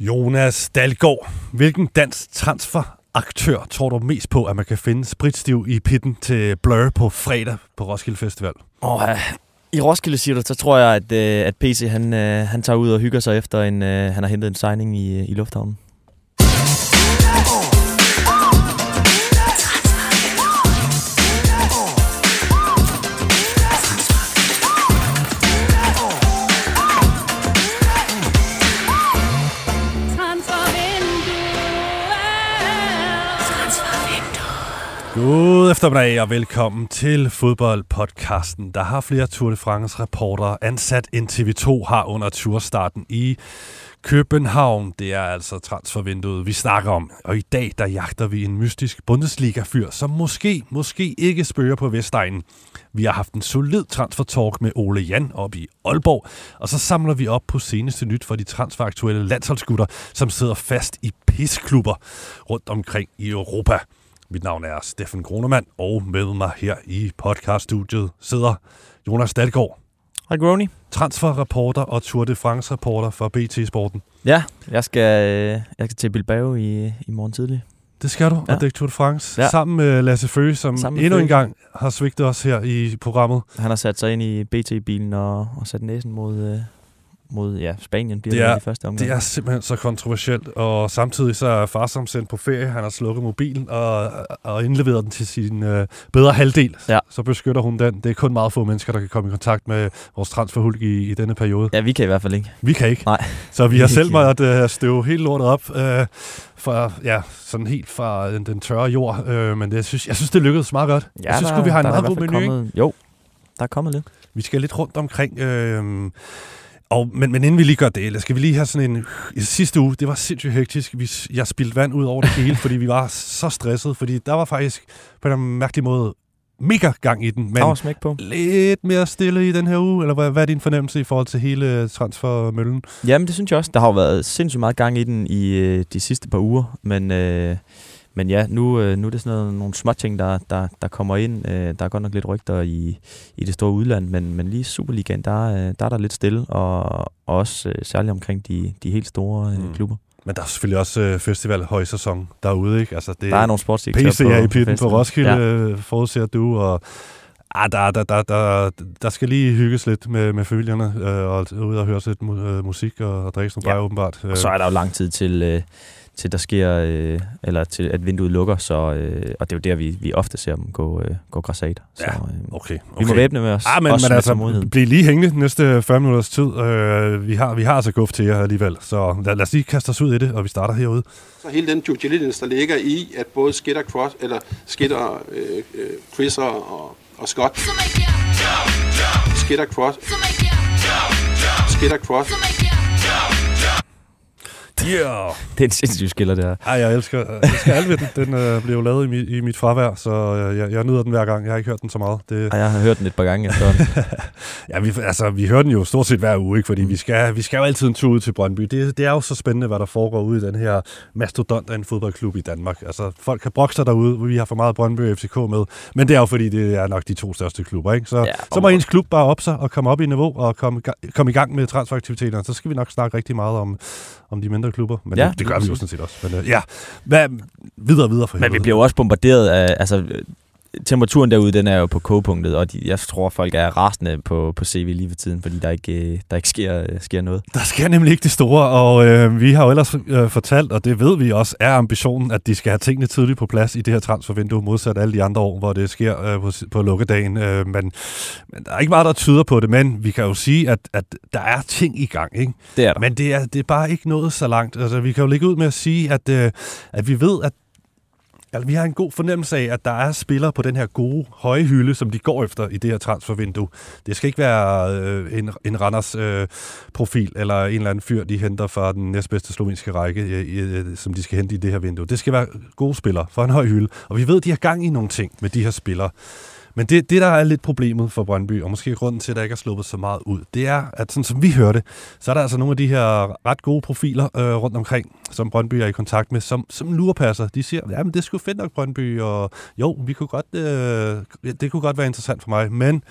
Jonas Dalgaard, hvilken dansk transferaktør tror du mest på, at man kan finde spritstiv i pitten til Blur på fredag på Roskilde Festival? Oh, I Roskilde, siger du, så tror jeg, at, øh, at PC han, øh, han tager ud og hygger sig efter, en, øh, han har hentet en signing i, i lufthavnen. God eftermiddag og velkommen til fodboldpodcasten, der har flere Tour de France reporter ansat end TV2 har under turstarten i København. Det er altså transfervinduet, vi snakker om. Og i dag, der jagter vi en mystisk Bundesliga-fyr, som måske, måske ikke spørger på Vestegnen. Vi har haft en solid transfertalk med Ole Jan op i Aalborg, og så samler vi op på seneste nyt for de transferaktuelle landsholdsgutter, som sidder fast i pisklubber rundt omkring i Europa. Mit navn er Steffen Grunemann, og med mig her i podcaststudiet sidder Jonas Dalgaard. Hej Grony. Transferreporter og Tour de France-reporter for BT Sporten. Ja, jeg skal, øh, jeg skal til Bilbao i, i morgen tidlig. Det skal du, ja. og dække Tour de France. Ja. Sammen med Lasse Føge, som Sammen endnu Føge. en gang har svigtet os her i programmet. Han har sat sig ind i BT-bilen og, og sat næsen mod, øh, mod ja, Spanien bliver det, er, det i første omgang. Det er simpelthen så kontroversielt, og samtidig så er far som sendt på ferie, han har slukket mobilen og, og indleveret den til sin øh, bedre halvdel. Ja. Så beskytter hun den. Det er kun meget få mennesker, der kan komme i kontakt med vores transferhulk i, i denne periode. Ja, vi kan i hvert fald ikke. Vi kan ikke. Nej. Så vi har selv måttet uh, støve helt lortet op uh, fra, ja, sådan helt fra den, den tørre jord. Uh, men det, jeg, synes, jeg synes, det lykkedes meget godt. Ja, jeg synes, der, vi har en meget god menu. Kommet, jo, der er kommet lidt. Vi skal lidt rundt omkring... Øh, og, men, men inden vi lige gør det, skal vi lige have sådan en... I sidste uge, det var sindssygt hektisk. Vi, jeg spildte vand ud over det hele, fordi vi var så stresset. Fordi der var faktisk på en mærkelig måde mega gang i den. Men smæk på. lidt mere stille i den her uge? Eller hvad, hvad er din fornemmelse i forhold til hele transfermøllen? Jamen, det synes jeg også. Der har jo været sindssygt meget gang i den i øh, de sidste par uger. Men... Øh men ja, nu, øh, nu er det sådan noget, nogle små ting, der, der, der kommer ind. Øh, der er godt nok lidt rygter i, i det store udland, men, men lige Superligaen, der, øh, der er der lidt stille, og, og også særligt omkring de, de helt store mm. klubber. Men der er selvfølgelig også øh, festival højsæson derude, ikke? Altså, det, der er nogle sportsdirektører PC er i pitten på, Roskilde, ja. forudser du, og Ah, der, der, der, der, der skal lige hygges lidt med, med familierne, øh, og ud og høre lidt musik og, og drikke nogle ja. åbenbart. Og så er der jo lang tid til, øh, til der sker, øh, eller til at vinduet lukker, så, øh, og det er jo der, vi, vi ofte ser dem gå, øh, gå græsat. Så, ja, okay, okay. Vi må væbne med os. Ah, men, men altså, bliv lige hængende næste 40 minutters tid. Øh, vi, har, vi har altså guf til jer alligevel, så lad, lad os lige kaste os ud i det, og vi starter herude. Så hele den due diligence, der ligger i, at både Skitter, Cross, eller Skitter øh, øh, Chris og, og Scott, Skitter Cross, Skitter Cross, Yeah. det er en sindssyg skiller, det her. Ej, jeg elsker, jeg elsker Alvin. Den øh, blev lavet i, mit, i mit fravær, så øh, jeg, jeg nyder den hver gang. Jeg har ikke hørt den så meget. Det... Ej, jeg har hørt den et par gange efterhånden. ja, vi, altså, vi hører den jo stort set hver uge, ikke? fordi mm. vi, skal, vi skal jo altid en tur ud til Brøndby. Det, det er jo så spændende, hvad der foregår ude i den her mastodont af en fodboldklub i Danmark. Altså, folk kan brokse sig derude, vi har for meget Brøndby og FCK med, men det er jo fordi, det er nok de to største klubber. Ikke? Så, ja, så må ens klub bare op sig og komme op i niveau og komme, komme i gang med transferaktiviteterne. Så skal vi nok snakke rigtig meget om, om de mindre klubber. Men ja, det, det gør vi jo sådan set også. Men, uh, ja, Hvad, videre videre for Men vi bliver jo også bombarderet af, altså, temperaturen derude, den er jo på kogepunktet, og de, jeg tror, folk er rasende på, på CV lige ved tiden, fordi der ikke, øh, der ikke sker, øh, sker noget. Der sker nemlig ikke det store, og øh, vi har jo ellers øh, fortalt, og det ved vi også, er ambitionen, at de skal have tingene tidligt på plads i det her transfervindue, modsat alle de andre år, hvor det sker øh, på, på lukkedagen. Øh, men, men der er ikke meget, der tyder på det, men vi kan jo sige, at, at der er ting i gang. Ikke? Det er der. Men det er, det er bare ikke noget så langt. Altså, vi kan jo ligge ud med at sige, at, øh, at vi ved, at Altså, vi har en god fornemmelse af, at der er spillere på den her gode, høje hylde, som de går efter i det her transfervindue. Det skal ikke være øh, en, en Randers øh, profil, eller en eller anden fyr, de henter fra den næstbedste slovenske række, øh, øh, som de skal hente i det her vindue. Det skal være gode spillere for en høj hylde. Og vi ved, at de har gang i nogle ting med de her spillere. Men det, det, der er lidt problemet for Brøndby, og måske grunden til, at der ikke er sluppet så meget ud, det er, at sådan som vi hørte, så er der altså nogle af de her ret gode profiler øh, rundt omkring, som Brøndby er i kontakt med, som, som lurepasser. De siger, ja, men det skulle fedt nok, Brøndby, og jo, vi kunne godt, øh, det kunne godt være interessant for mig, men,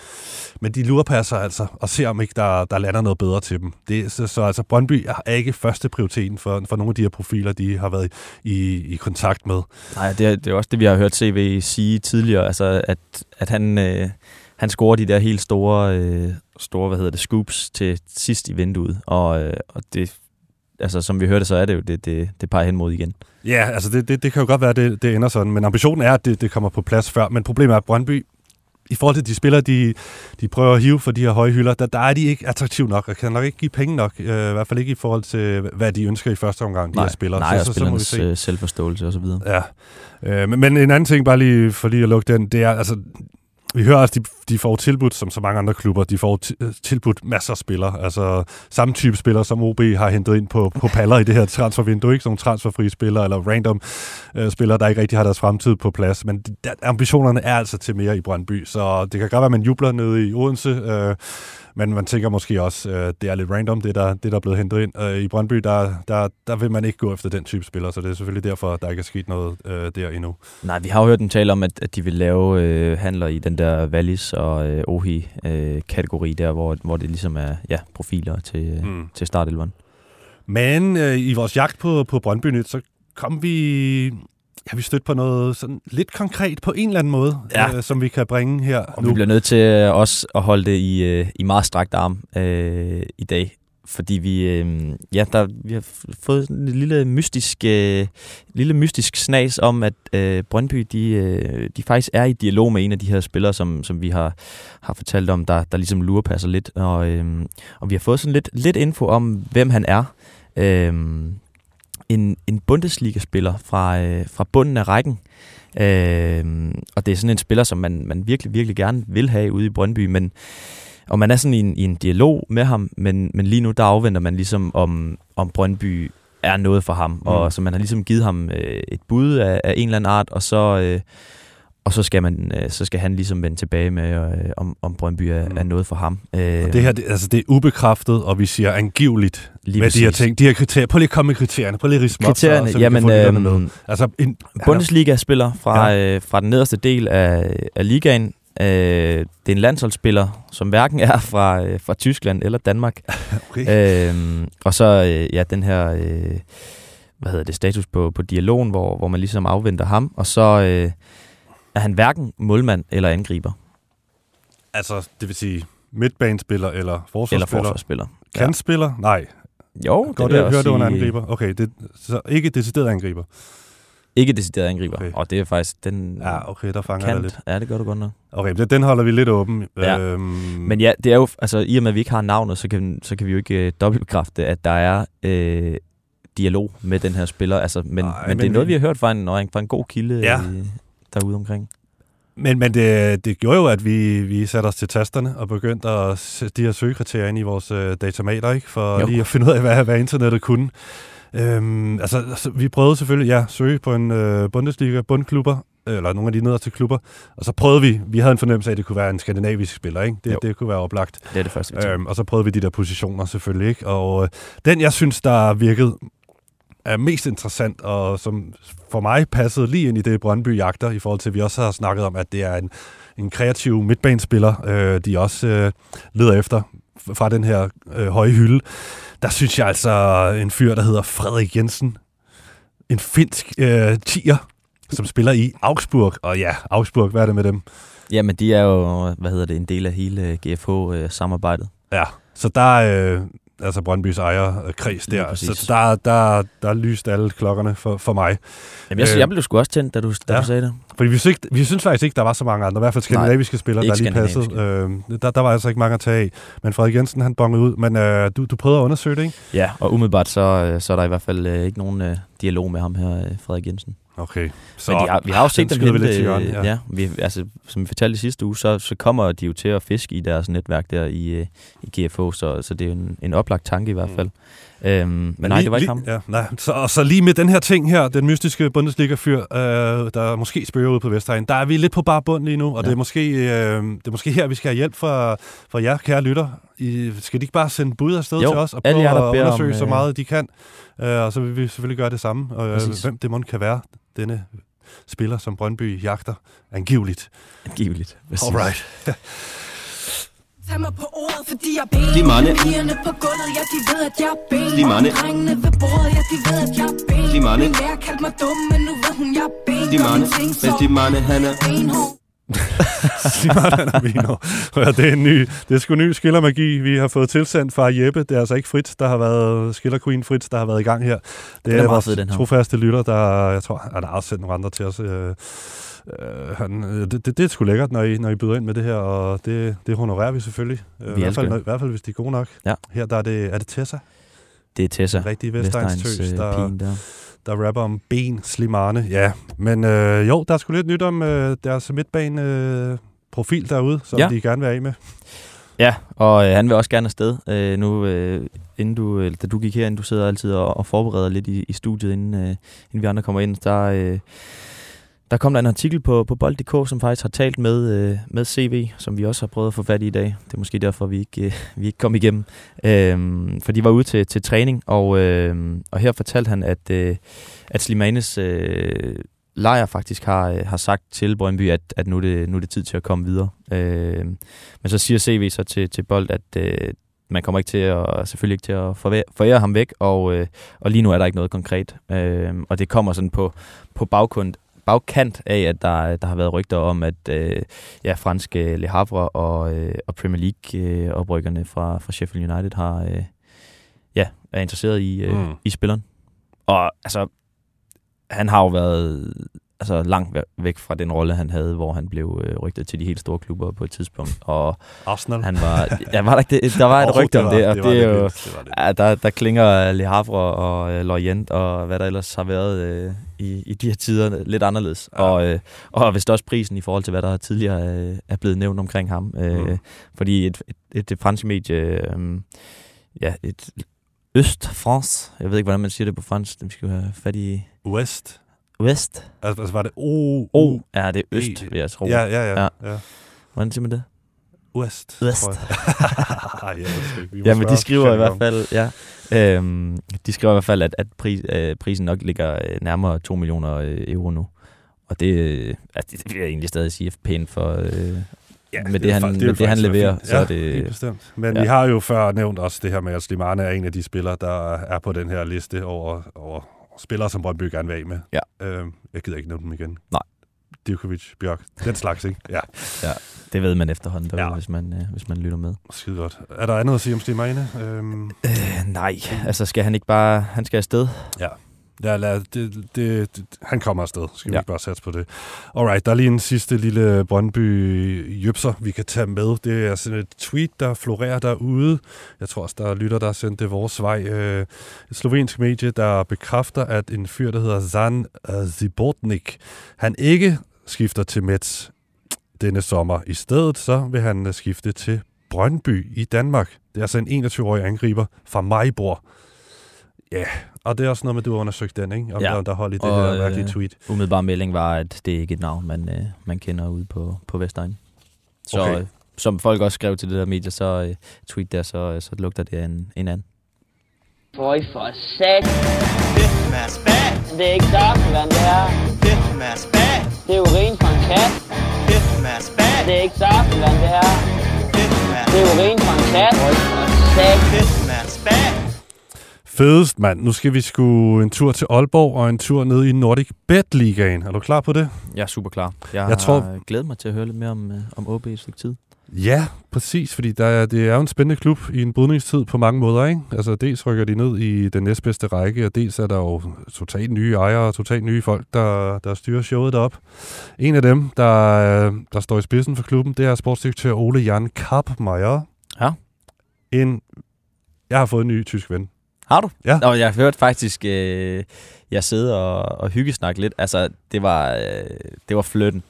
men de lurepasser altså, og ser om ikke der, der lander noget bedre til dem. Det, så, så altså, Brøndby er ikke første prioriteten for, for nogle af de her profiler, de har været i, i kontakt med. Nej, det er, det er også det, vi har hørt CV sige tidligere, altså at, at han, øh, han scorer de der helt store, øh, store hvad hedder det, scoops til sidst i vinduet, og, øh, og det, altså som vi hørte, så er det jo, det, det, det peger hen mod igen. Ja, altså det, det, det kan jo godt være, at det, det ender sådan, men ambitionen er, at det, det kommer på plads før, men problemet er, at Brøndby i forhold til de spillere, de, de prøver at hive for de her høje hylder, der, der er de ikke attraktive nok, og kan nok ikke give penge nok, øh, i hvert fald ikke i forhold til, hvad de ønsker i første omgang, de nej, her spillere. Nej, så, så, så, må vi se. Øh, selvforståelse og så videre. Ja, øh, men, men en anden ting, bare lige for lige at lukke den, det er, altså, vi hører også, de, de får tilbudt, som så mange andre klubber, de får øh, tilbudt masser af spillere. Altså samme type spillere, som OB har hentet ind på, på paller i det her transfervindue. Ikke sådan nogle transferfrie spillere eller random øh, spillere, der ikke rigtig har deres fremtid på plads. Men der, ambitionerne er altså til mere i Brøndby, så det kan godt være, at man jubler nede i Odense. Øh, men man tænker måske også, øh, det er lidt random, det der, det der er blevet hentet ind. Øh, I Brøndby, der, der, der vil man ikke gå efter den type spiller, så det er selvfølgelig derfor, der ikke er sket noget øh, der endnu. Nej, vi har jo hørt dem tale om, at, at de vil lave øh, handler i den der Wallis og øh, Ohi-kategori øh, der, hvor, hvor det ligesom er ja, profiler til, mm. til startelveren. Men øh, i vores jagt på, på Brøndby Nyt, så kom vi Ja, vi stødt på noget sådan lidt konkret på en eller anden måde, ja. øh, som vi kan bringe her Og nu. vi bliver nødt til øh, også at holde det i, øh, i meget strakt arm øh, i dag, fordi vi, øh, ja, der, vi har fået en lille mystisk, øh, lille mystisk snas om, at øh, Brøndby de, øh, de faktisk er i dialog med en af de her spillere, som, som vi har, har fortalt om, der, der ligesom lurepasser lidt. Og, øh, og vi har fået sådan lidt, lidt info om, hvem han er. Øh, en, en Bundesliga-spiller fra, øh, fra bunden af rækken. Øh, og det er sådan en spiller, som man, man virkelig, virkelig gerne vil have ude i Brøndby, men og man er sådan i en, i en dialog med ham, men, men lige nu der afventer man ligesom, om, om Brøndby er noget for ham. Mm. Og så man har ligesom givet ham øh, et bud af, af en eller anden art, og så, øh, og så skal, man, øh, så skal han ligesom vende tilbage med, øh, om, om Brøndby er, mm. er noget for ham. Øh, og det her, det, altså det er ubekræftet, og vi siger angiveligt lige med præcis. de her ting. De her kriterier. Prøv lige at komme med kriterierne. Prøv lige at rise kriterierne, op, så, jamen, øh, med. Altså, en, Bundesliga-spiller fra, ja. øh, fra den nederste del af, af ligaen. Øh, det er en landsholdsspiller, som hverken er fra, øh, fra Tyskland eller Danmark. okay. øh, og så øh, ja, den her... Øh, hvad hedder det, status på, på dialogen, hvor, hvor man ligesom afventer ham, og så, øh, er han hverken målmand eller angriber. Altså, det vil sige midtbanespiller eller forsvarsspiller? Eller forsvarsspiller. Kantspiller? Ja. Nej. Jo, Godt, det, det hører du en angriber. Okay, det, så ikke decideret angriber. Ikke decideret angriber. Okay. Og det er faktisk den... Ja, okay, der fanger kant. jeg lidt. Ja, det gør du godt nok. Okay, den holder vi lidt åben. Ja. Øhm. Men ja, det er jo... Altså, i og med, at vi ikke har navnet, så kan, så kan vi jo ikke uh, dobbeltbekræfte, at der er uh, dialog med den her spiller. Altså, men, Ej, men, men det er noget, vi har hørt fra en, fra en god kilde. Ja. I, derude omkring. Men, men det, det gjorde jo, at vi, vi satte os til tasterne og begyndte at sætte de her søgekriterier ind i vores øh, datamater, ikke? for jo. lige at finde ud af, hvad, hvad internettet kunne. Øhm, altså, altså, vi prøvede selvfølgelig, ja, søge på en øh, Bundesliga, bundklubber, eller nogle af de nederste klubber, og så prøvede vi, vi havde en fornemmelse af, at det kunne være en skandinavisk spiller, ikke? Det, det kunne være oplagt. Det er det første, vi øhm, Og så prøvede vi de der positioner selvfølgelig, ikke? Og øh, den, jeg synes, der virkede er mest interessant, og som for mig passede lige ind i det, Brøndby jagter, i forhold til, at vi også har snakket om, at det er en, en kreativ midtbanespiller, øh, de også øh, leder efter fra den her øh, høje hylde. Der synes jeg altså en fyr, der hedder Frederik Jensen, en finsk øh, tiger, som spiller i Augsburg. Og ja, Augsburg, hvad er det med dem? Jamen, de er jo, hvad hedder det, en del af hele GFH-samarbejdet. Øh, ja, så der, øh, altså Brøndbys ejerkreds der. Ja, så der, der, der lyste alle klokkerne for, for mig. Jamen, jeg, øh, jeg blev sgu også tændt, da du, da ja, du sagde det. Fordi vi synes, vi synes faktisk ikke, der var så mange andre, i hvert fald skandinaviske spillere, der lige passede. Øh, der, der var altså ikke mange at tage af. Men Frederik Jensen, han bongede ud. Men øh, du, du prøvede at undersøge det, ikke? Ja, og umiddelbart så, øh, så er der i hvert fald øh, ikke nogen øh, dialog med ham her, øh, Frederik Jensen. Okay. Så Men de har, vi har jo set dem hente, lidt hjørne, ja. ja vi, altså, som vi fortalte i sidste uge, så, så kommer de jo til at fiske i deres netværk der i, øh, i GFO, så, så det er en, en oplagt tanke i hvert mm. fald. Mm. Øhm, men, nej, lige, det var ikke ham. Ja, nej. Så, og så lige med den her ting her, den mystiske Bundesliga-fyr, øh, der måske spørger ud på Vestegn, der er vi lidt på bare bund lige nu, og ja. det, er måske, øh, det er måske her, vi skal have hjælp fra, fra jer, kære lytter. I, skal de ikke bare sende bud afsted jo, til os og prøve at undersøge om, så øh, meget de kan? Øh, og så vil vi selvfølgelig gøre det samme. Og, øh, hvem det må kan være, denne spiller, som Brøndby jagter, angiveligt. Angiveligt, præcis. Alright. Tag mig på ordet, fordi jeg er Slimane Pigerne på gulvet, ja, de ved, at jeg er ben Slimane Drengene ved bordet, ja, de ved, at jeg er ben Slimane Min lærer kaldte mig dum, men nu ved hun, jeg er ben Slimane Men Slimane, han er benhård. Ja, det er en ny, det er sgu ny skillermagi, vi har fået tilsendt fra Jeppe. Det er altså ikke Fritz, der har været, Skiller Queen Fritz, der har været i gang her. Det er, er vores fed, den her. trofaste lytter, der, jeg tror, han har også sendt nogle andre til os. Øh, Øh, han, øh, det, det, det er sgu lækkert, når I, når I byder ind med det her, og det, det honorerer vi selvfølgelig. Vi I, hvert fald, når, I hvert fald, hvis de er gode nok. Ja. Her der er det, er det Tessa? Det er Tessa. Rigtig Vestegns tøs, der, der. der rapper om ben, slimane. Ja, men øh, jo, der er sgu lidt nyt om øh, deres midtbane øh, profil derude, som ja. de gerne vil af med. Ja, og øh, han vil også gerne afsted. Øh, nu, øh, inden du, øh, da du gik herind, du sidder altid og, og forbereder lidt i, i studiet, inden, øh, inden vi andre kommer ind, der... Øh, der kom der en artikel på, på bold.dk, som faktisk har talt med, øh, med CV, som vi også har prøvet at få fat i i dag. Det er måske derfor, vi ikke, øh, vi ikke kom igennem. Øhm, for de var ude til, til træning, og, øh, og her fortalte han, at, øh, at Slimanes øh, lejer faktisk har, øh, har sagt til Brøndby, at, at nu, er det, nu er det tid til at komme videre. Øh, men så siger CV så til, til Bold, at øh, man kommer ikke til at, selvfølgelig ikke til at forære ham væk, og, øh, og lige nu er der ikke noget konkret. Øh, og det kommer sådan på, på baggrund, bagkant af, at der, der har været rygter om, at øh, ja, franske Le Havre og, øh, og Premier League-oprykkerne øh, fra, fra Sheffield United har, øh, ja, er interesseret i, øh, mm. i spilleren. Og altså, han har jo været altså langt væk fra den rolle, han havde, hvor han blev øh, rygtet til de helt store klubber på et tidspunkt. Og Arsenal? Han var, ja, var der, det, der var et rygte om det, og det, det, det er jo, det det. Ja, der, der klinger Le Havre og øh, Lorient og hvad der ellers har været øh, i, i de her tider lidt anderledes. Ja. Og, øh, og vist også prisen i forhold til, hvad der tidligere øh, er blevet nævnt omkring ham. Øh, mm. Fordi et, et, et, et fransk medie, øh, ja, et Øst-France, jeg ved ikke, hvordan man siger det på fransk, vi skal have fat i... West. West. Altså, altså var det O? O. Ja, det er øst, vil jeg tro. Ja, ja, ja. ja. Hvordan siger man det? West. West. Ja, men de skriver i hvert fald, ja, øhm, de skriver i hvert fald, at, at pris, øh, prisen nok ligger øh, nærmere 2 millioner øh, euro nu. Og det, øh, altså, det vil jeg egentlig stadig sige er pænt for, øh, ja, med det, det han, det, med det, han leverer. Så ja, er det, helt bestemt. Men ja. vi har jo før nævnt også det her med, at Slimane er en af de spillere, der er på den her liste over, over spillere, som Brøndby gerne vil af med. Ja. Øh, jeg gider ikke nævne dem igen. Nej. Djokovic, Bjørk, den slags, ikke? Ja. ja, det ved man efterhånden, derude, ja. hvis, man, øh, hvis man lytter med. Skide godt. Er der andet at sige om Stig Meine? Øhm... Øh, nej, altså skal han ikke bare, han skal afsted? Ja. Ja, lad, det, det, det, han kommer afsted. Skal vi ja. ikke bare satse på det? Alright, der er lige en sidste lille Brøndby jøbser, vi kan tage med. Det er sådan et tweet, der florerer derude. Jeg tror også, der er lytter, der har sendt det vores vej. Øh, et slovensk medie, der bekræfter, at en fyr, der hedder Zan Zibotnik, han ikke skifter til Mets denne sommer. I stedet så vil han skifte til Brøndby i Danmark. Det er altså en 21-årig angriber fra Majbor. Ja, og det er også noget med, at du har undersøgt den, ikke? Om ja. der, der hold i det og, her mærkelige øh, tweet. Umiddelbar melding var, at det ikke er et navn, man, øh, man kender ude på, på Vestegn. Så okay. øh, som folk også skrev til det der medie, så øh, tweet der, så, øh, så lugter det en, en anden. Føj for sat. Det er ikke saftevand, det her. Det er urin fra en kat. Det er ikke saftevand, det her. Det er urin fra en kat. Føj for sat. Fedest, mand. Nu skal vi sgu en tur til Aalborg og en tur ned i Nordic Bet Ligaen. Er du klar på det? Jeg er super klar. Jeg, jeg tror... glædet mig til at høre lidt mere om, øh, om OB i stykke tid. Ja, præcis, fordi der er, det er jo en spændende klub i en brydningstid på mange måder. Ikke? Altså dels rykker de ned i den næstbedste række, og dels er der jo totalt nye ejere og totalt nye folk, der, der styrer showet derop. En af dem, der, der står i spidsen for klubben, det er sportsdirektør Ole Jan Karpmeier. Ja. En, jeg har fået en ny tysk ven Har du? Ja. Nå, jeg har hørt faktisk, øh, jeg sidder og, og hyggesnakke lidt. Altså, det var, øh, det var flirten.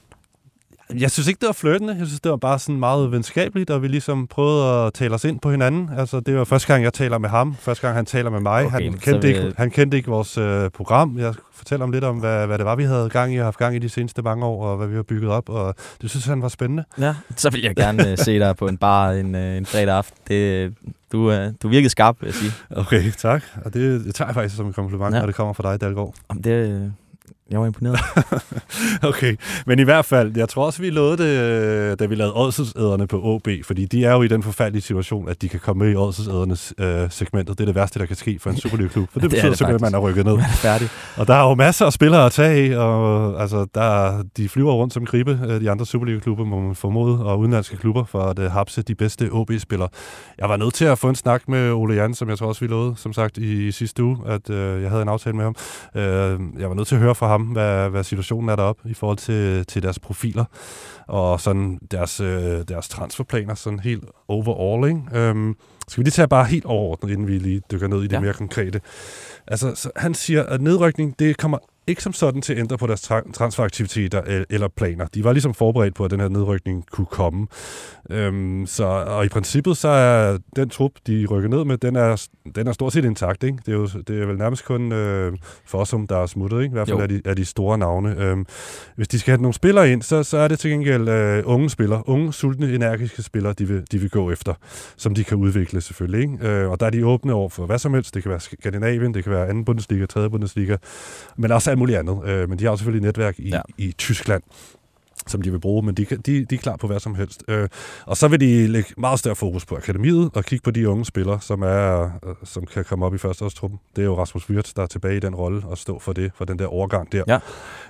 Jeg synes ikke, det var flirtende. Jeg synes, det var bare sådan meget venskabeligt, og vi ligesom prøvede at tale os ind på hinanden. Altså, det var første gang, jeg taler med ham. Første gang, han taler med mig. Okay, han, kendte vil- ikke, han kendte ikke vores øh, program. Jeg fortæller ham lidt om, hvad, hvad det var, vi havde gang i og haft gang i de seneste mange år, og hvad vi har bygget op. Og det synes han var spændende. Ja, så vil jeg gerne øh, se dig på en bar en, øh, en fredag aften. Det, du, øh, du virkede skarp, vil jeg sige. Okay, tak. Og det, det tager jeg faktisk som en kompliment, Ja. når det kommer fra dig, Dalgaard. Jamen, det, øh, jeg var imponeret. Okay, men i hvert fald, jeg tror også, vi lovede det, øh, da vi lavede Oddsæderne på OB, fordi de er jo i den forfærdelige situation, at de kan komme med i Oddsædernes øh, segmentet. Det er det værste, der kan ske for en Superliga-klub, for det, Det er betyder det simpelthen, at man er rykket ned. Man er færdig. Og der er jo masser af spillere at tage af, og altså, der, de flyver rundt som gribe, øh, de andre Superliga-klubber, må man formode, og udenlandske klubber, for at uh, hapse de bedste OB-spillere. Jeg var nødt til at få en snak med Ole Jan, som jeg tror også, vi lovede, som sagt, i, i sidste uge, at øh, jeg havde en aftale med ham. Øh, jeg var nødt til at høre fra ham, hvad, hvad situationen er deroppe i forhold til, til deres profiler, og sådan deres, øh, deres transferplaner, sådan helt overall, ikke? Øhm, skal vi lige tage bare helt overordnet, inden vi lige dykker ned i det ja. mere konkrete. Altså, så han siger, at nedrykning, det kommer ikke som sådan til at ændre på deres tra- transferaktiviteter el- eller planer. De var ligesom forberedt på, at den her nedrykning kunne komme. Øhm, så, og i princippet, så er den trup, de rykker ned med, den er, den er stort set intakt. Ikke? Det, er jo, det er vel nærmest kun øh, Fossum, der er smuttet, ikke? i hvert fald Jo. af de, af de store navne. Øhm, hvis de skal have nogle spillere ind, så, så er det til gengæld øh, unge spillere, unge, sultne, energiske spillere, de vil, de vil gå efter, som de kan udvikle selvfølgelig. Ikke? Øh, og der er de åbne over for hvad som helst. Det kan være Skandinavien, det kan være anden Bundesliga, tredje Bundesliga, men også alt muligt andet. Øh, men de har selvfølgelig et netværk i, ja. i Tyskland som de vil bruge, men de, de, de er klar på hvad som helst. Øh, og så vil de lægge meget større fokus på akademiet og kigge på de unge spillere, som er øh, som kan komme op i førsteårstruppen. Det er jo Rasmus Wirtz, der er tilbage i den rolle og stå for det, for den der overgang der. Ja.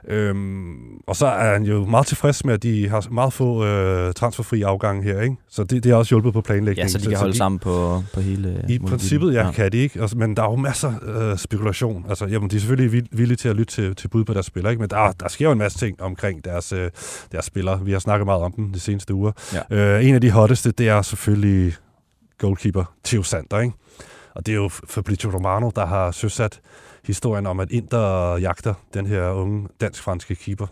Øhm, og så er han jo meget tilfreds med, at de har meget få øh, transferfri afgange her, ikke? Så det, det har også hjulpet på planlægningen. Ja, så de kan holde sammen på, på hele... I princippet, ja, ja, kan de ikke. Altså, men der er jo masser af øh, spekulation. Altså, jamen, de er selvfølgelig vil- villige til at lytte til, til bud på deres spillere, ikke? men der, der sker jo en masse ting omkring deres, øh, deres spillere. Vi har snakket meget om dem de seneste uger. Ja. Øh, en af de hotteste, det er selvfølgelig goalkeeper Theo Sander, ikke? Og det er jo Fabrizio Romano, der har søsat historien om, at Inter jagter den her unge dansk-franske keeper.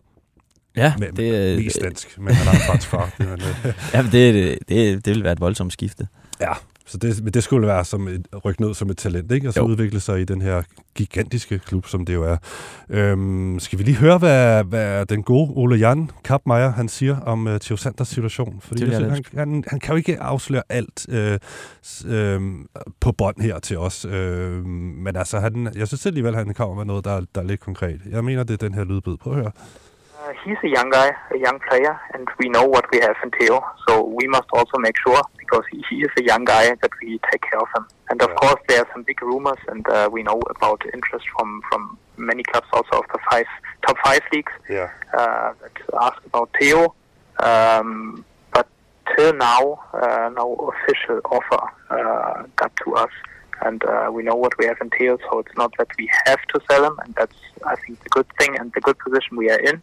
Ja, Med- det, Mest dansk, men han har en fransk far. Men, øh, ja, det, det, det, det vil være et voldsomt skifte. Ja, så det, men det skulle være som et, rykke ned som et talent, ikke? og så Jo. udvikle sig i den her gigantiske klub, som det jo er. Øhm, skal vi lige høre, hvad, hvad den gode Ole Jan Kappmeier, han siger om uh, Theo Sanders situation? Fordi Det jeg synes, han, han, han kan jo ikke afsløre alt øh, øh, på bånd her til os. Øh, men altså, han, jeg synes alligevel, han kommer med noget, der, er- der er lidt konkret. Jeg mener, det er den her lydbid. Prøv at høre. Uh, he's a young guy, a young player, and we know what we have in Theo. So we must also make sure, because he, he is a young guy, that we take care of him. And of Yeah. course, there are some big rumors, and uh, we know about interest from from many clubs, also of the five top five leagues, Ja. uh, that ask about Theo. Um, but till now, uh, no official offer uh, got to us. And uh, we know what we have in Theo, so it's not that we have to sell him, and that's, I think, the good thing and the good position we are in.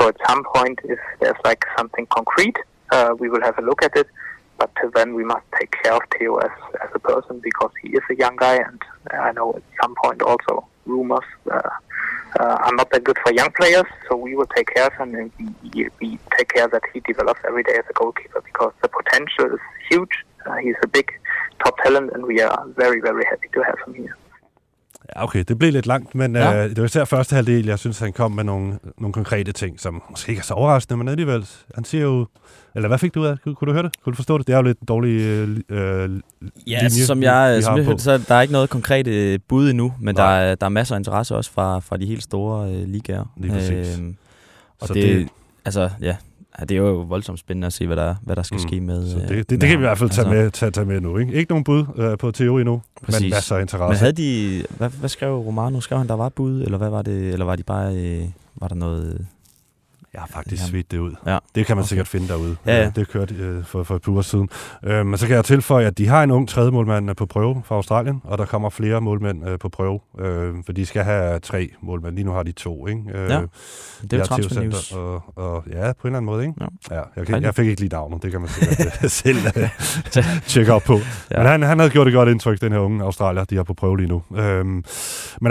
So at some point, if there's like something concrete, uh, we will have a look at it. But till then, we must take care of Theo as, as a person because he is a young guy, and I know at some point also rumors uh, uh, are not that good for young players. So we will take care of him, and we, we take care that he develops every day as a goalkeeper because the potential is huge. Uh, he's a big top talent, and we are very, very happy to have him here. Ja, okay, det blev lidt langt, men Ja. øh, det var især første halvdel, jeg synes, han kom med nogle, nogle konkrete ting, som måske ikke er så overraskende, men alligevel, han siger jo, eller hvad fik du ud af? Kunne, kunne du høre det? Kunne du forstå det? Det er jo lidt en dårlig øh, øh, Ja, linje, som jeg, vi som har jeg hørte, så der er ikke noget konkret øh, bud endnu, men der er, der er masser af interesse også fra, fra de helt store øh, ligaer. Lige præcis. Øhm, og Så det, det, det- altså, ja, ja, det er jo voldsomt spændende at se, hvad der, hvad der skal Mm. ske med Så øh, det, det, med det kan vi i hvert fald tage, Altså, med, tage, tage med nu. Ikke, ikke nogen bud øh, på Theo endnu, Præcis. men masser af interesse. Men havde de, hvad, hvad skrev Romano? Skrev han, der var bud, eller hvad var det, eller var de bare, øh, var der noget, Jeg har faktisk svedt det ud. Ja. Det kan man okay. sikkert finde derude. Ja, ja. Det kørte øh, for, for et par uger siden. Øh, men så kan jeg tilføje, at de har en ung tredje målmand øh, på prøve fra Australien, og der kommer flere målmænd øh, på prøve, øh, for de skal have tre målmænd. Lige nu har de to. Ikke? Øh, ja, det er jo transfer news. Og, og, ja, på en eller anden måde. Ikke? Ja. Ja, jeg, kan, jeg fik ikke lige navnet, det kan man sikkert selv øh, tjekke op på. Ja. Men han, han havde gjort et godt indtryk, den her unge Australier, de har på prøve lige nu. Øh, men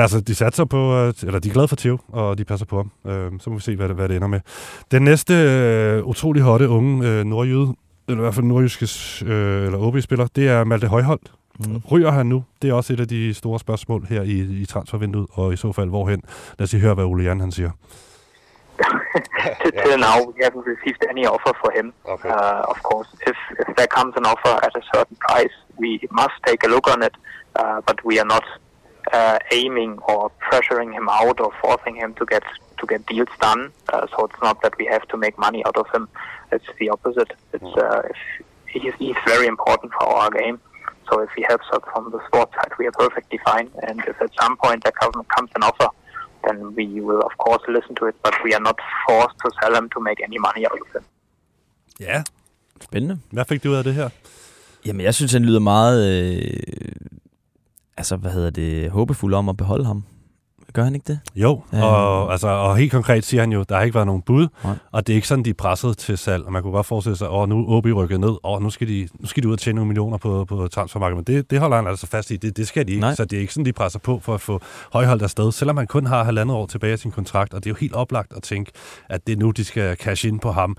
altså, de satser på, øh, eller de er glade for Theo, og de passer på ham. Øh, så må vi se, hvad det, hvad det ender med. Den næste øh, utrolig hotte unge øh, nordjyde, eller i hvert fald nordjyske øh, eller OB-spiller, det er Malte Højholdt. Mm. Ryger han nu? Det er også et af de store spørgsmål her i, i transfervinduet, og i så fald hvorhen. Lad os lige høre, hvad Ole Jan han siger. Till now, we haven't received any offer for him. Okay. Uh, of course, if, if there comes an offer at a certain price, we must take a look on it, uh, but we are not uh, aiming or pressuring him out or forcing him to get to get deals done. Uh, so it's not that we have to make money out of him. It's the opposite. It's uh, if he's, he's very important for our game. So if he helps us from the sports side, we are perfectly fine. And if at some point there comes, comes an offer, then we will of course listen to it. But we are not forced to sell him to make any money out of him. Ja, spændende. Hvad fik du ud af det her? Jamen, jeg synes, han lyder meget øh, altså, hvad hedder det, håbefuld om at beholde ham. Gør han ikke det? Jo, øh. og, altså, og helt konkret siger han jo, der har ikke været nogen bud, Nej. og det er ikke sådan, de er presset til salg. Og man kunne godt forestille sig, at nu er OB rykket ned, og nu skal de, nu skal de ud og tjene nogle millioner på, på transfermarkedet. Men det, det holder han altså fast i, det, det skal de ikke. Nej. Så det er ikke sådan, de presser på for at få højholdt afsted, selvom man kun har halvandet år tilbage af sin kontrakt. Og det er jo helt oplagt at tænke, at det er nu, de skal cash ind på ham.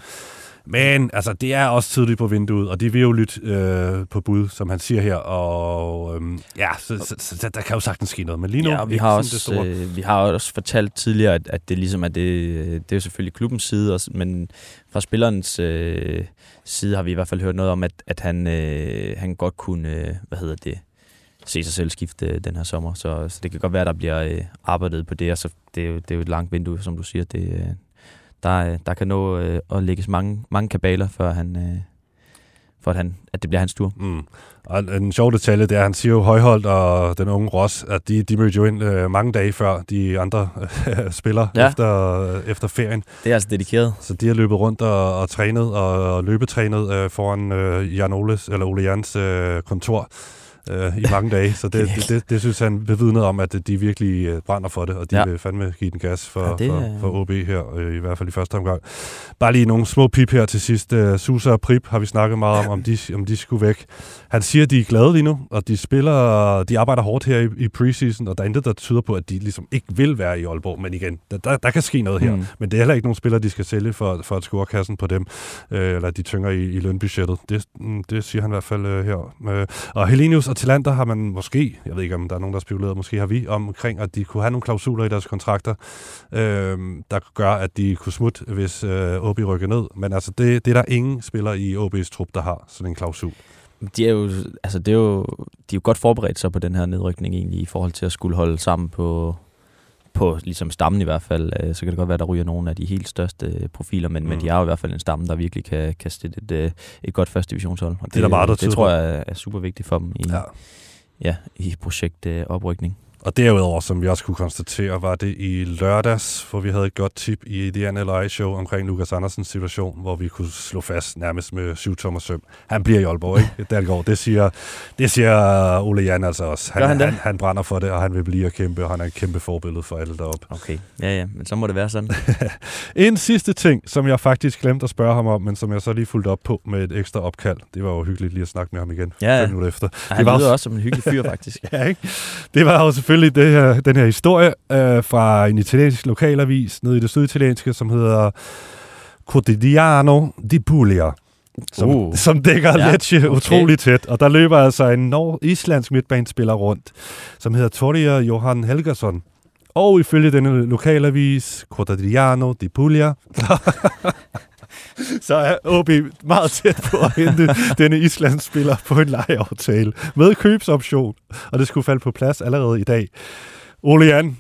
Men altså, det er også tidligt på vinduet, og de vil jo lytte øh, på bud, som han siger her. Og øhm, ja, så, så, så, der kan jo sagtens ske noget. Men lige nu ja, vi har også, det øh, vi har også fortalt tidligere, at, at det ligesom er det, det er jo selvfølgelig klubbens side, også, men fra spillerens øh, side har vi i hvert fald hørt noget om, at, at han, øh, han godt kunne, øh, hvad hedder det, se sig selv skifte øh, den her sommer. Så, så det kan godt være, der bliver øh, arbejdet på det, og så det er, jo, det er jo et langt vindue, som du siger. Det, øh, der, øh, der kan nå øh, at lægges mange, mange kabaler, før han, øh, for at, han, at det bliver hans tur. Mm. Og en sjov detalje, det er, at han siger jo Højholdt og den unge Ross, at de, de mødte jo ind øh, mange dage før de andre øh, spiller ja. efter, øh, efter ferien. Det er altså dedikeret. Så de har løbet rundt og, og trænet og, og løbetrænet øh, foran øh, Jan Oles, eller Ole Jans øh, kontor øh, i mange dage. Så det, det, det, det synes han bevidnet om, at de virkelig øh, brænder for det, og de ja. vil fandme give den gas for, ja, det, for, for OB her, øh, i hvert fald i første omgang. Bare lige nogle små pip her til sidst. Øh, Susa og Prip har vi snakket meget om, om de, om de skulle væk. Han siger, at de er glade lige nu, og de spiller, de arbejder hårdt her i, i preseason, og der er intet, der tyder på, at de ligesom ikke vil være i Aalborg. Men igen, der, der, der kan ske noget her. Mm. Men det er heller ikke nogen spillere, de skal sælge for, for at score kassen på dem, øh, eller de tynger i, i lønbudgettet. Det, mm, det siger han i hvert fald øh, her. Øh, og Helenius og Tillander har man måske, jeg ved ikke om der er nogen, der har spekuleret, måske har vi, omkring, at de kunne have nogle klausuler i deres kontrakter, øh, der gør, at de kunne smutte, hvis øh, OB rykker ned. Men altså, det, det er der ingen spiller i OB's trup, der har sådan en klausul de er jo, altså det er jo, de er jo godt forberedt sig på den her nedrykning egentlig, i forhold til at skulle holde sammen på, på ligesom stammen i hvert fald. Øh, så kan det godt være, der ryger nogle af de helt største øh, profiler, men, mm. men de har jo i hvert fald en stamme, der virkelig kan, kan stille et, øh, et godt første divisionshold. Og det, det, er meget, det tror jeg er super vigtigt for dem i, ja. Ja, i projekt oprykning. Og derudover, som vi også kunne konstatere, var det i lørdags, hvor vi havde et godt tip i The NLI Show omkring Lukas Andersens situation, hvor vi kunne slå fast nærmest med syv tommer søm. Han bliver i Aalborg, ikke? Dalgaard. Det siger, det siger Ole Jan altså også. Han, han, han, han, brænder for det, og han vil blive at kæmpe, og han er et kæmpe forbillede for alle deroppe. Okay, ja ja, men så må det være sådan. en sidste ting, som jeg faktisk glemte at spørge ham om, men som jeg så lige fulgte op på med et ekstra opkald. Det var jo hyggeligt lige at snakke med ham igen. Ja, ja. minutter efter. Ja, han det var lyder også som en hyggelig fyr, faktisk. ja, ikke? Det var jo selvfølgelig det her, den her historie øh, fra en italiensk lokalavis nede i det syditalienske, som hedder Quotidiano di Puglia. Som, uh. som dækker ja, Lecce okay. utrolig tæt. Og der løber altså en nord islandsk midtbanespiller rundt, som hedder Toria Johan Helgason. Og ifølge denne lokalavis, Quotidiano di Puglia, så er OB meget tæt på at hente denne islandsspiller på en lejeaftale med købsoption, og det skulle falde på plads allerede i dag. Ole Jan,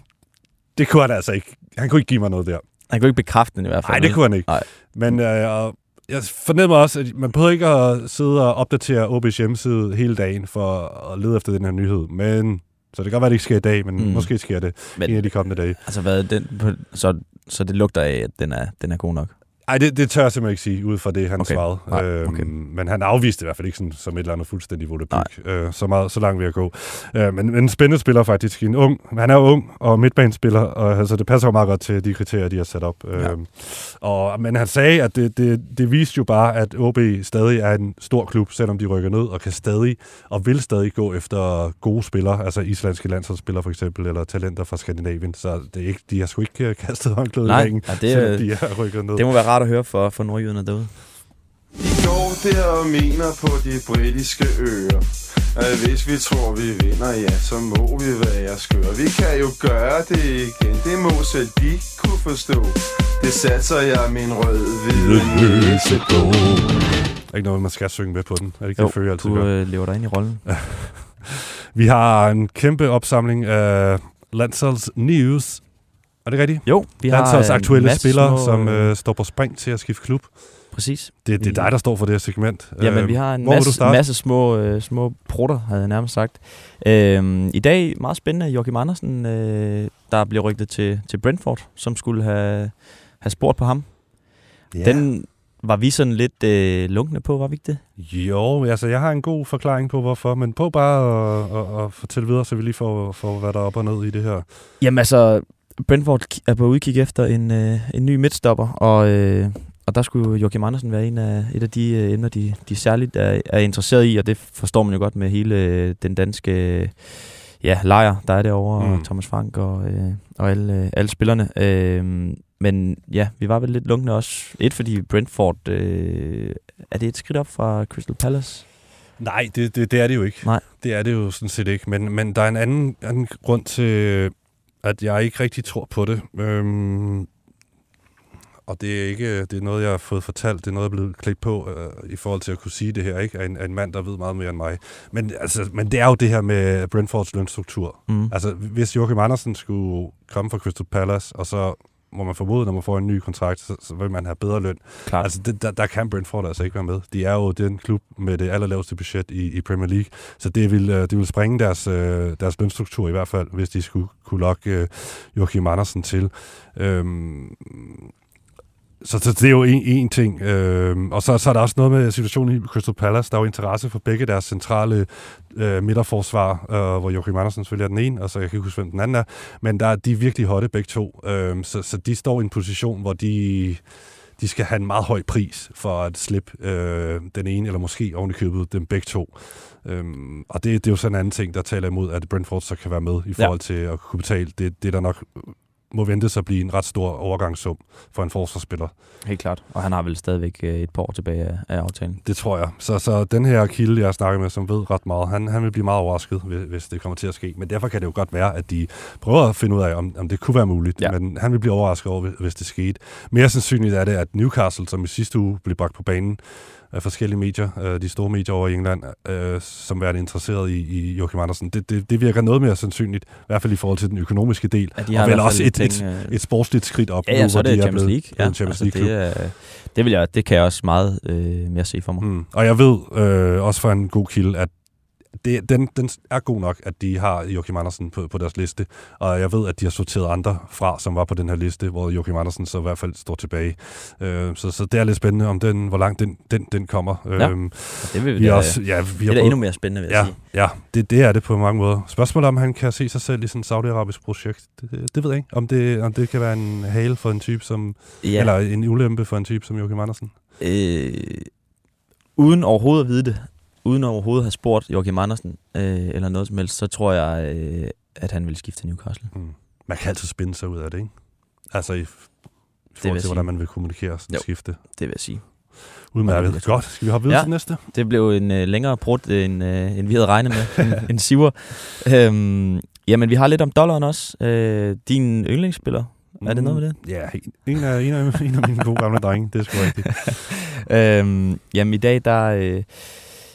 det kunne han altså ikke. Han kunne ikke give mig noget der. Han kunne ikke bekræfte den i hvert fald. Nej, det kunne han ikke. Nej. Men øh, jeg fornemmer også, at man behøver ikke at sidde og opdatere OB's hjemmeside hele dagen for at lede efter den her nyhed. Men så det kan godt være, at det ikke sker i dag, men mm. måske sker det men, en af de kommende dage. Altså hvad, den, så så det lugter af, at den er, den er god nok. Nej, det, det tør jeg simpelthen ikke sige, ud fra det, han Okay. svarede. Nej, Øhm, okay. Men han afviste i hvert fald ikke sådan, som et eller andet fuldstændig volapyk. Øh, så, meget, så langt vil jeg gå. Øh, men, men en spændende spiller faktisk. En ung, han er ung og midtbanespiller, og altså, det passer jo meget godt til de kriterier, de har sat op. Ja. Øhm, og, men han sagde, at det, det, det viste jo bare, at OB stadig er en stor klub, selvom de rykker ned, og kan stadig og vil stadig gå efter gode spillere, altså islandske landsholdsspillere for eksempel, eller talenter fra Skandinavien. Så det er ikke, de har sgu ikke øh, kastet håndklædet i ringen, ja, det, selvom øh, de er rykket ned. Det må være rart at høre for, for nordjyderne derude. I går der og mener på de britiske øer At hvis vi tror vi vinder, ja så må vi være skøre Vi kan jo gøre det igen, det må selv de kunne forstå Det satser jeg min rød-hvide næse på er ikke noget, man skal synge med på den. Er det ikke det, føler jeg altid du gør? øh, lever dig ind i rollen. Vi har en kæmpe opsamling af Landsholds News. Er det rigtigt? Jo, vi har en aktuelle masse spillere, små, som øh, øh, står på spring til at skifte klub. Præcis. Det, det er dig, der står for det her segment. Jamen, Øh, vi har en hvor masse, masse små, øh, små prutter, havde jeg nærmest sagt. Øhm, I dag, meget spændende, Joachim Andersen, øh, der bliver rygtet til, til Brentford, som skulle have, have spurgt på ham. Ja. Den var vi sådan lidt øh, lunkne på, var vi ikke det? Jo, altså jeg har en god forklaring på, hvorfor, men på bare at, at, at fortælle videre, så vi lige får, får hvad der er op og ned i det her. Jamen altså, Brentford er på udkig efter en, øh, en ny midtstopper, og, øh, og der skulle Joachim Andersen være en af, et af de øh, emner, de, de særligt er, er interesseret i, og det forstår man jo godt med hele øh, den danske øh, ja, lejr, der er derovre. Mm. og Thomas Frank og, øh, og alle, øh, alle spillerne. Øh, men ja, vi var vel lidt lunkne også. Et, fordi Brentford, øh, er det et skridt op fra Crystal Palace? Nej, det, det, det er det jo ikke. Nej. Det er det jo sådan set ikke. Men, men der er en anden, anden grund til, at jeg ikke rigtig tror på det. Øhm, og det er ikke det er noget, jeg har fået fortalt. Det er noget, jeg er blevet klædt på øh, i forhold til at kunne sige det her. ikke af en, af en mand, der ved meget mere end mig. Men, altså, men det er jo det her med Brentfords lønstruktur. Mm. Altså, hvis Joachim Andersen skulle komme fra Crystal Palace, og så må man formode, når man får en ny kontrakt, så, så vil man have bedre løn. Klart. Altså, det, der, der kan Brentford altså ikke være med. De er jo den klub med det allerlaveste budget i, i Premier League, så det vil, øh, det vil springe deres, øh, deres lønstruktur i hvert fald, hvis de skulle kunne lokke øh, Joachim Andersen til. Øhm, så, så det er jo en, en ting. Øhm, og så, så er der også noget med situationen i Crystal Palace. Der er jo interesse for begge deres centrale øh, midterforsvar, øh, hvor Joachim Andersen selvfølgelig er den ene, og så jeg kan ikke huske, hvem den anden er. Men der, er- de er virkelig hotte begge to. Øhm, så, så de står i en position, hvor de, de skal have en meget høj pris for at slippe øh, den ene, eller måske oven i købet dem begge to. Øhm, og det, det er jo sådan en anden ting, der taler imod, at Brentford så kan være med i forhold til at kunne betale det, det der nok må vente sig at blive en ret stor overgangssum for en forsvarsspiller. Helt klart. Og han har vel stadigvæk øh, et par år tilbage af, af aftalen. Det tror jeg. Så, så den her kilde, jeg har snakket med, som ved ret meget, han, han vil blive meget overrasket, hvis, hvis det kommer til at ske. Men derfor kan det jo godt være, at de prøver at finde ud af, om, om det kunne være muligt. Ja. Men han vil blive overrasket over, hvis, hvis det skete. Mere sandsynligt er det, at Newcastle, som i sidste uge blev bragt på banen af forskellige medier, øh, de store medier over i England, øh, som værende interesseret i, i Joachim Andersen, det, det, det virker noget mere sandsynligt, i hvert fald i forhold til den økonomiske del. Ja, de og vel også et, lidt et, øh, et sportsligt skridt op Ja, ja, nu, så er det de Champions blevet, League. Ja, Champions altså, League-klub. det, er, det, vil jeg, det kan jeg også meget øh, mere se for mig. Mm. Og jeg ved øh, også fra en god kilde, at det, den, den er god nok, at de har Joachim Andersen på, på deres liste. Og jeg ved, at de har sorteret andre fra, som var på den her liste, hvor Joachim Andersen så i hvert fald står tilbage. Øh, så, så det er lidt spændende, om den, hvor langt den, den, den kommer. Ja, Øhm, det vil vi da, er også, ja, vi det er da både- endnu mere spændende, vil jeg Ja, sige. ja det, det er det på mange måder. Spørgsmålet om han kan se sig selv i sådan et saudiarabisk projekt. Det, det, ved jeg ikke. Om det, om det kan være en hale for en type som... Ja, Eller en ulempe for en type som Joachim Andersen. øh, uden overhovedet at vide det, uden overhovedet at have spurgt Joachim Andersen øh, eller noget som helst, så tror jeg, øh, at han vil skifte til Newcastle. Mm. Man kan altid spinde sig ud af det, ikke? Altså i, i forhold til, hvordan man vil kommunikere sådan Jo. skifte. Det vil jeg sige. Udmærket. Godt. Skal vi hoppe videre Ja. til næste? Det blev en øh, længere brud, end, øh, end vi havde regnet med, en, en siver. Øhm, jamen, vi har lidt om dollaren også. Øh, din yndlingsspiller, Er det noget med det? Ja, en af, en af, en af mine gode gamle drenge. Det er sgu rigtigt. øhm, jamen i dag, der... Øh,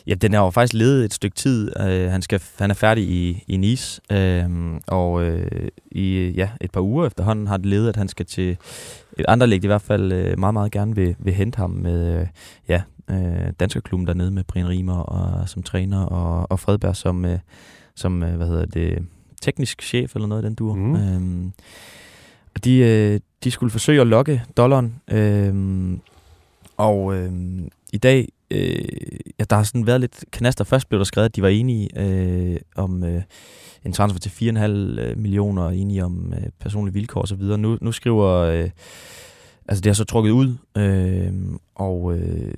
ja, den er jo faktisk ledet et stykke tid. Øh, han, skal, han er færdig i, i Nice, øh, og øh, i ja, et par uger efterhånden har det ledet, at han skal til et andre lig, i hvert fald øh, meget, meget gerne vil, vil hente ham med øh, ja, øh, danskerklubben dernede med Brian Riemer og, som træner, og, og Fredberg som, øh, som øh, hvad hedder det, teknisk chef eller noget i den dur. Mm. Øhm, og de, øh, de skulle forsøge at lokke dollaren. Øh, og øh, i dag, øh, ja, der har sådan været lidt knaster. Først blev der skrevet, at de var enige øh, om øh, en transfer til 4,5 øh, millioner, og enige om øh, personlige vilkår osv. Nu, nu skriver... Øh, altså, det har så trukket ud, øh, og øh,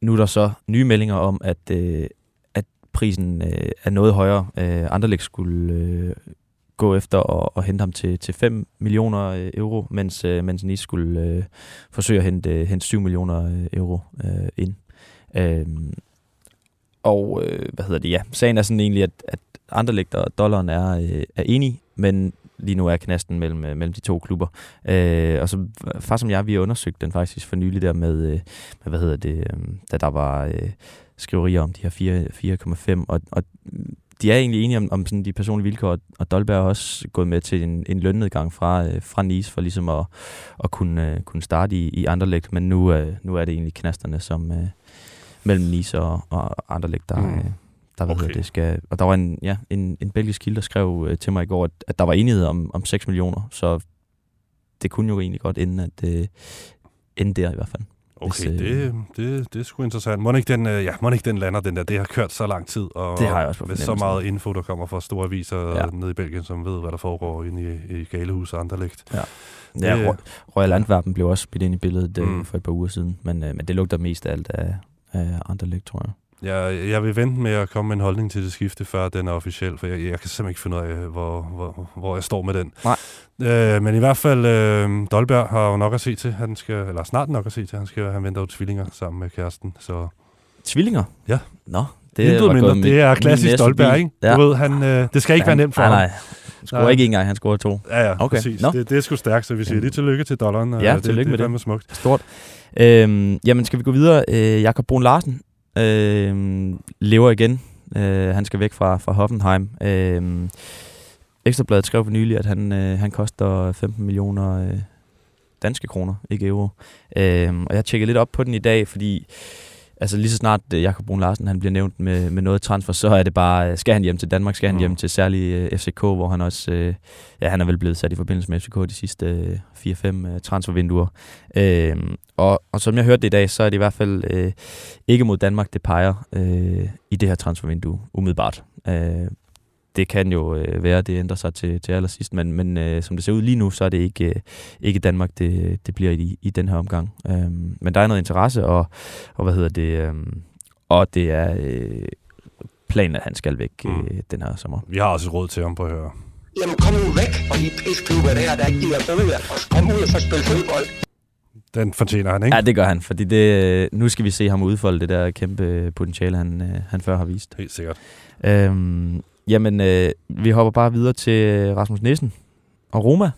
nu er der så nye meldinger om, at, øh, at prisen øh, er noget højere. Øh, Anderlecht skulle øh, gå efter at, at hente ham til, til 5 millioner øh, euro, mens, øh, mens Nice skulle øh, forsøge at hente, øh, hente 7 millioner øh, euro øh, ind. Øh, og øh, hvad hedder det? Ja, sagen er sådan egentlig, at, at Anderlecht og dollaren er, øh, er enige, men lige nu er knasten mellem, øh, mellem de to klubber. Øh, og så far som jeg, vi har undersøgt den faktisk for nylig der med, øh, hvad hedder det, øh, da der var øh, skriverier om de her 4,5, og, og de er egentlig enige om, om sådan de personlige vilkår, og Dolberg har også gået med til en, en lønnedgang fra, øh, fra Nice for ligesom at, at kunne, øh, kunne starte i, i Anderlecht, men nu, øh, nu er det egentlig knasterne som øh, mellem Nice og, og Anderlecht, der, mm. der okay. det skal... Og der var en, ja, en, en belgisk kilde, der skrev uh, til mig i går, at, at der var enighed om, om 6 millioner, så det kunne jo egentlig godt ende, at, uh, ende der i hvert fald. Okay, hvis, øh, det, det, det er sgu interessant. Må ikke, den, øh, ja, må ikke den lander, den der. Det har kørt så lang tid, og det har jeg også med så meget info, der kommer fra store aviser ja. nede i Belgien, som ved, hvad der foregår inde i, i Galehus og Anderlecht. Ja. Ja, Royal Antwerpen blev også spillet ind i billedet øh, mm. for et par uger siden, men, øh, men det lugter mest af alt af, af Anderlecht, tror jeg. Jeg, jeg vil vente med at komme med en holdning til det skifte, før den er officiel, for jeg, jeg kan simpelthen ikke finde ud af, hvor, hvor, hvor jeg står med den. Nej. Øh, men i hvert fald, øh, Dolberg har jo nok at se til, han skal, eller snart nok at se til, han skal have ventet tvillinger sammen med kæresten. Så. Tvillinger? Ja. Nå, det, er, mindre, det er klassisk Dolberg, ikke? Ja. Du ved, han, øh, det skal ikke ja, være nemt for nej, ham. Nej, han scorer ikke engang, han scorer to. Ja, ja, okay. præcis. No. Det, det er sgu stærkt, så vi siger lige tillykke til dollaren. Ja, det, tillykke det, med det. Det er smukt. Stort. Øhm, jamen, skal vi gå videre? Øh, Jakob Brun Larsen øh, lever igen. Øh, han skal væk fra, fra Hoffenheim. Øh, Ekstrabladet skrev for nylig, at han, øh, han koster 15 millioner øh, danske kroner, ikke euro. Øh, og jeg tjekkede lidt op på den i dag, fordi altså lige så snart uh, Jakob Brun Larsen han bliver nævnt med, med noget transfer, så er det bare, uh, skal han hjem til Danmark, skal han mm. hjem til særlig øh, FCK, hvor han også, ja, han er vel blevet sat i forbindelse med FCK de sidste uh, 4-5 uh, transfervinduer. Uh, og, og som jeg hørte det i dag, så er det i hvert fald uh, ikke mod Danmark, det peger uh, i det her transfervindue, umiddelbart. Uh, det kan jo øh, være, at det ændrer sig til, til allersidst, men, men øh, som det ser ud lige nu, så er det ikke, øh, ikke Danmark, det, det bliver i, i den her omgang. Øhm, men der er noget interesse, og, og hvad hedder det, øh, og det er øh, planen, at han skal væk øh, mm. den her sommer. Vi har også råd til ham på at høre. Jamen kom nu væk fra de pisklubber der, der ikke giver bøger. Kom ud og så spille fodbold. Den fortjener han, ikke? Ja, det gør han, fordi det, nu skal vi se ham udfolde det der kæmpe potentiale, han, øh, han før har vist. Helt sikkert. Øhm, Jamen, øh, vi hopper bare videre til Rasmus Nissen og Roma.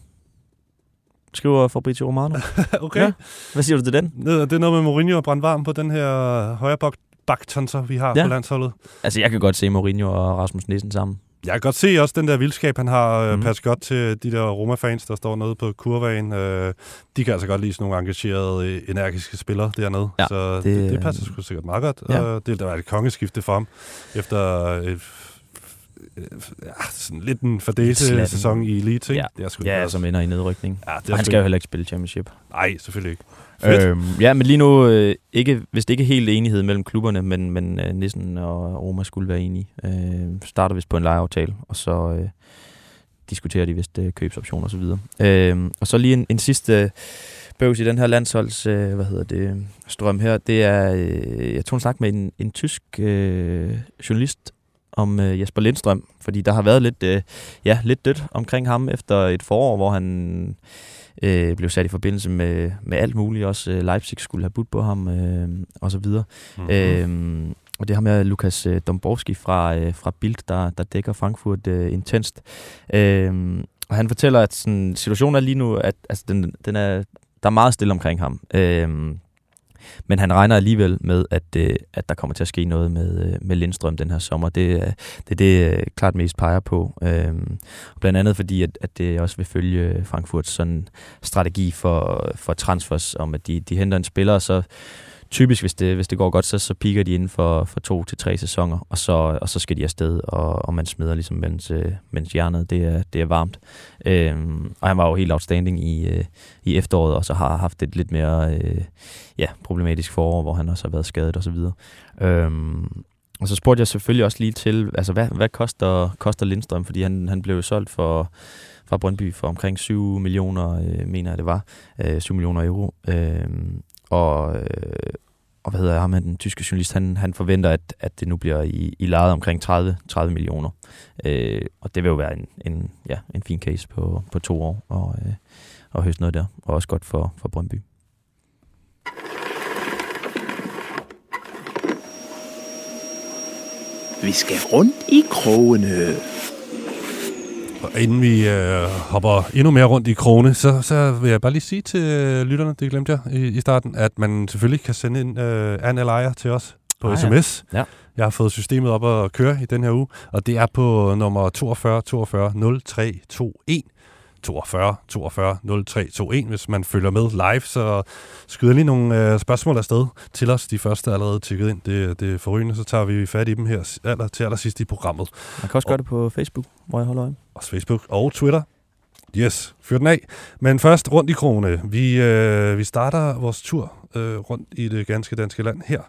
Skriver Fabrizio Romano. okay. Ja. Hvad siger du til den? Det er noget med Mourinho og brændt varm på den her højre bak baktonser, vi har ja. på landsholdet. Altså, jeg kan godt se Mourinho og Rasmus Nissen sammen. Jeg kan godt se også den der vildskab, han har. Mm. Pas godt til de der Roma-fans, der står nede på kurvagen. Øh, de kan altså godt lide sådan nogle engagerede, energiske spillere dernede. Ja, så det, det, det passer sgu sikkert meget godt. Ja. Og det der var et kongeskifte for ham efter et Øh, ja, sådan lidt en fordæse sæson i Elite, ikke? Ja, det er sgu ja som ender i nedrykning. Ja, det er han skal jo heller ikke spille championship. Nej, selvfølgelig ikke. Øhm, ja, men lige nu, øh, ikke, hvis det ikke er helt enighed mellem klubberne, men, men øh, Nissen og Roma skulle være enige. Øh, starter vist på en lejeaftale, og så øh, diskuterer de vist øh, købsoptioner osv. Øh, og så lige en, en sidste bøvs i den her landsholds, øh, hvad hedder det, strøm her, det er, øh, jeg tog en snak med en, en tysk øh, journalist, om øh, Jesper Lindstrøm, fordi der har været lidt, øh, ja, lidt dødt omkring ham efter et forår, hvor han øh, blev sat i forbindelse med, med alt muligt. Også øh, Leipzig skulle have budt på ham, øh, og så videre. Mm-hmm. Øh, og det har med Lukas øh, Domborski fra, øh, fra Bild, der, der dækker Frankfurt øh, intenst. Øh, og han fortæller, at sådan, situationen er lige nu, at altså, den, den er, der er meget stille omkring ham. Øh, men han regner alligevel med, at, øh, at der kommer til at ske noget med, øh, med Lindstrøm den her sommer. Det, øh, det er det, øh, klart mest peger på. Øh, blandt andet fordi, at, at det også vil følge øh, Frankfurts sådan strategi for, for transfers, om at de, de henter en spiller, og så typisk, hvis det, hvis det går godt, så, så piker de inden for, for to til tre sæsoner, og så, og så skal de afsted, og, og man smider ligesom, mens, øh, mens hjernet det er, det er varmt. Øhm, og han var jo helt outstanding i, øh, i efteråret, og så har haft et lidt mere øh, ja, problematisk forår, hvor han også har været skadet osv. Øhm, og så spurgte jeg selvfølgelig også lige til, altså hvad, hvad koster, koster Lindstrøm, fordi han, han blev solgt for fra Brøndby for omkring 7 millioner, øh, mener jeg det var, øh, 7 millioner euro. Øh, og, øh, og hvad hedder ham, den tyske journalist, han, han forventer, at, at det nu bliver i, i lejet omkring 30, 30 millioner. Øh, og det vil jo være en, en, ja, en fin case på, på to år og, øh, og høste noget der, og også godt for, for Brøndby. Vi skal rundt i krogene. Og inden vi øh, hopper endnu mere rundt i krone, så, så vil jeg bare lige sige til øh, lytterne, det glemte jeg i, i starten, at man selvfølgelig kan sende en øh, an eller til os på ah, sms. Ja. Ja. Jeg har fået systemet op at køre i den her uge, og det er på nummer 42 42 0321. 42 42 0321. Hvis man følger med live, så skyder lige nogle øh, spørgsmål afsted til os. De første er allerede tykket ind. Det, det er forrygende, så tager vi fat i dem her aller, til allersidst i programmet. Man kan også og, gøre det på Facebook, hvor jeg holder øje. Også Facebook og Twitter. Yes, fyr den af. Men først rundt i krone. Vi, øh, vi starter vores tur øh, rundt i det ganske danske land her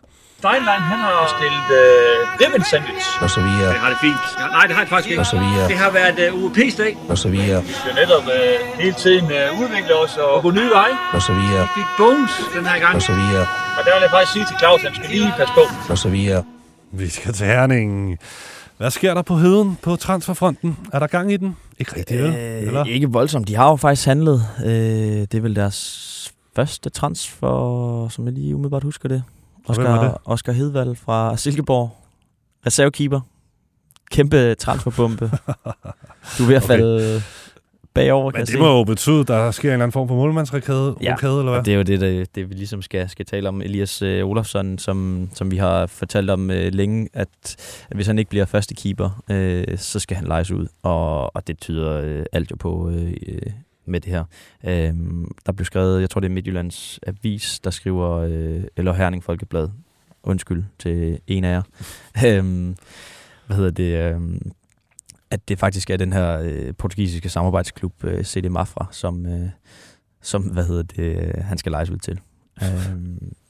Steinlein, han har stillet øh, ribbon sandwich. Og så videre. Det har det fint. Ja, nej, det har det faktisk ikke. Og så videre. Det har været uh, UEP's dag. Og så videre. Vi skal netop uh, hele tiden uh, udvikle os og, og gå nye veje. Og så videre. Vi fik bones den her gang. Og så videre. Og der vil jeg faktisk sige til Claus, at han skal lige passe på. Og så videre. Vi skal til Herning. Hvad sker der på heden på transferfronten? Er der gang i den? Ikke rigtigt, øh, eller? Ikke voldsomt. De har jo faktisk handlet. Øh, det er vel deres første transfer, som jeg lige umiddelbart husker det. Oscar, Oscar Hedvald fra Silkeborg. Reservekeeper. Kæmpe transferbombe. Du er ved at okay. falde bagover, Men det må jo betyde, at der sker en eller anden form for målmandsrekade, ja, rokade, eller hvad? det er jo det, det, det vi ligesom skal, skal tale om. Elias øh, Olafsson, som, som vi har fortalt om øh, længe, at, at hvis han ikke bliver første keeper, øh, så skal han lejes ud. Og, og det tyder øh, alt jo på øh, med det her. Øh, der blev skrevet, jeg tror det er Midtjyllands Avis, der skriver, øh, eller Herning Folkeblad, undskyld til en af jer. øh, hvad hedder det? Øh, at det faktisk er den her øh, portugisiske samarbejdsklub øh, CD Mafra, som, øh, som hvad hedder det, øh, han skal lejes ud til. øh,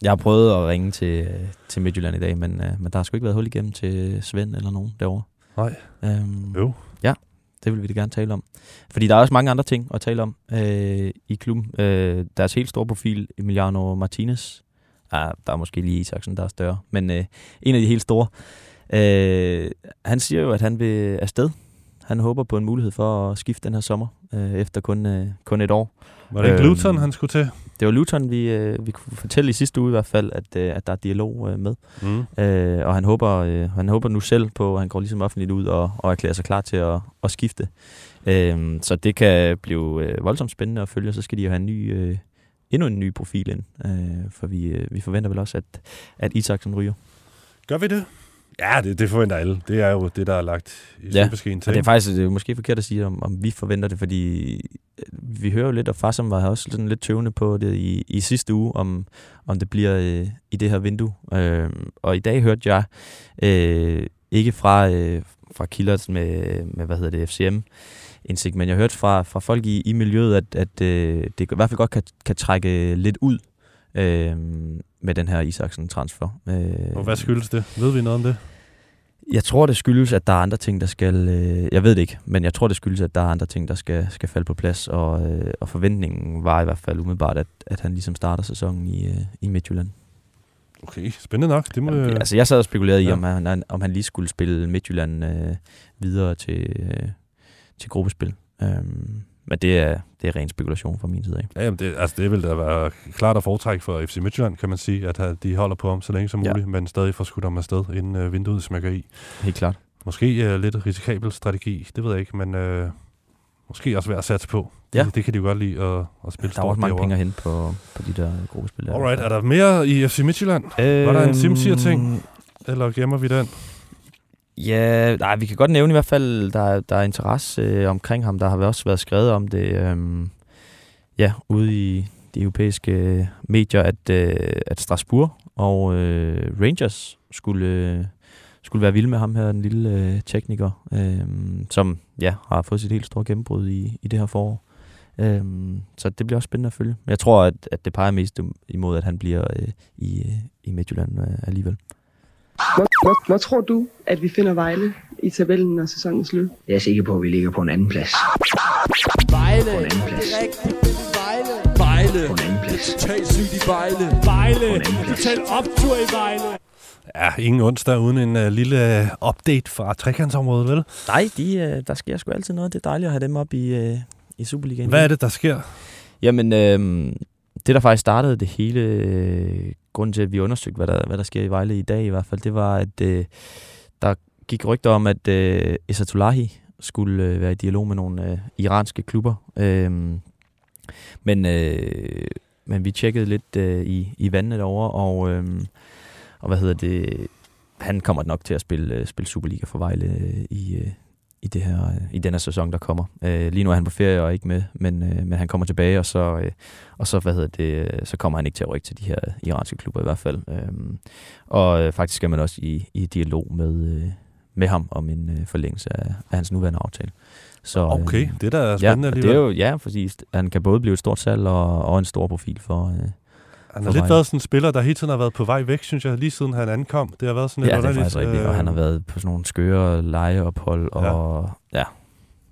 jeg har prøvet at ringe til, øh, til Midtjylland i dag, men, øh, men der har sgu ikke været hul igennem til Svend eller nogen derovre. Nej. Øhm, jo. Ja, det vil vi da gerne tale om. Fordi der er også mange andre ting at tale om øh, i klubben. Øh, deres helt store profil, Emiliano Martinez. Ah, der er måske lige Isaksen, der er større. Men øh, en af de helt store. Øh, han siger jo, at han vil afsted. Han håber på en mulighed for at skifte den her sommer, øh, efter kun, øh, kun et år. Var det ikke øh, Luton, han skulle til? Det var Luton, vi, øh, vi kunne fortælle i sidste uge i hvert fald, at, øh, at der er dialog øh, med. Mm. Øh, og han håber, øh, han håber nu selv på, at han går ligesom offentligt ud og, og erklærer sig klar til at, at skifte. Øh, så det kan blive øh, voldsomt spændende at følge, og så skal de jo have en ny, øh, endnu en ny profil ind. Øh, for vi, øh, vi forventer vel også, at, at Isaksen ryger. Gør vi det? Ja, det, det forventer alle. Det er jo det, der er lagt i ja. til. Og det er faktisk det er måske forkert at sige, om, om vi forventer det, fordi øh, vi hører jo lidt, og Farsam var også sådan lidt tøvende på det i, i sidste uge, om, om det bliver øh, i det her vindue. Øh, og i dag hørte jeg øh, ikke fra, øh, fra kilder med, med, hvad hedder det, FCM, indsigt, men jeg hørte fra, fra folk i, i miljøet, at, at øh, det i hvert fald godt kan, kan trække lidt ud øh, med den her Isaksen-transfer. Øh, og hvad skyldes det? Ved vi noget om det? Jeg tror, det skyldes, at der er andre ting, der skal... Øh, jeg ved det ikke, men jeg tror, det skyldes, at der er andre ting, der skal, skal falde på plads. Og, øh, og forventningen var i hvert fald umiddelbart, at, at han ligesom starter sæsonen i, øh, i Midtjylland. Okay, spændende nok. Det må, Jamen, altså, jeg sad og spekulerede ja. i, om han, om han lige skulle spille Midtjylland øh, videre til, øh, til gruppespil. Um, men det er, det er ren spekulation fra min side af. Ja, jamen det, altså det vil da være klart at foretrække for FC Midtjylland, kan man sige, at de holder på ham så længe som muligt, ja. men stadig får skudt ham afsted, inden uh, vinduet smækker i. Helt klart. Måske uh, lidt risikabel strategi, det ved jeg ikke, men uh, måske også værd at satse på. Ja. Det, det kan de jo godt lide at, at spille Der er også mange penge hen på, på de der gruppespil. Alright, er der mere i FC Midtjylland? Øhm, Var der en Simsier-ting? Eller gemmer vi den? Ja, nej, vi kan godt nævne i hvert fald, der, der er interesse øh, omkring ham. Der har også været skrevet om det, øh, ja, ude i de europæiske øh, medier, at, øh, at Strasbourg og øh, Rangers skulle, øh, skulle være vilde med ham her, den lille øh, tekniker, øh, som ja, har fået sit helt store gennembrud i, i det her forår. Øh, så det bliver også spændende at følge. Men jeg tror, at, at det peger mest imod, at han bliver øh, i, øh, i Midtjylland øh, alligevel. Hvor, hvor, hvor tror du, at vi finder Vejle i tabellen, når sæsonen er slut? Jeg er sikker på, at vi ligger på en anden plads. Vejle. På en anden plads. Vejle. Vejle. På en anden plads. Totalt sygt i Vejle. Vejle. Totalt optur i Vejle. Ja, ingen onsdag uden en uh, lille uh, update fra trekantsområdet, vel? Nej, de, uh, der sker sgu altid noget. Det er dejligt at have dem op i, uh, i Superligaen. Hvad er det, der sker? Jamen, øh, det der faktisk startede det hele, øh, grund til, at vi undersøgte, hvad der, hvad der sker i Vejle i dag i hvert fald, det var, at øh, der gik rygter om, at øh, Esatolahi skulle øh, være i dialog med nogle øh, iranske klubber. Øh, men, øh, men vi tjekkede lidt øh, i, i vandet over og, øh, og hvad hedder det, han kommer nok til at spille, øh, spille Superliga for Vejle øh, i, øh, i, det her, øh, i denne sæson, der kommer. Øh, lige nu er han på ferie og ikke med, men, øh, men han kommer tilbage, og så, øh, og så, hvad hedder det, så kommer han ikke til at rykke til de her iranske klubber i hvert fald. Øh, og øh, faktisk skal man også i, i dialog med, øh, med ham om en øh, forlængelse af, af hans nuværende aftale. Så, okay, øh, det der er spændende ja, det er jo, ja, fordi han kan både blive et stort salg og, og en stor profil for, øh, han har lidt været sådan en spiller, der hele tiden har været på vej væk, synes jeg, lige siden han ankom. Det har været sådan lidt ja, det er faktisk rigtigt, øh, og han har været på sådan nogle skøre lejeophold, og ja. ja.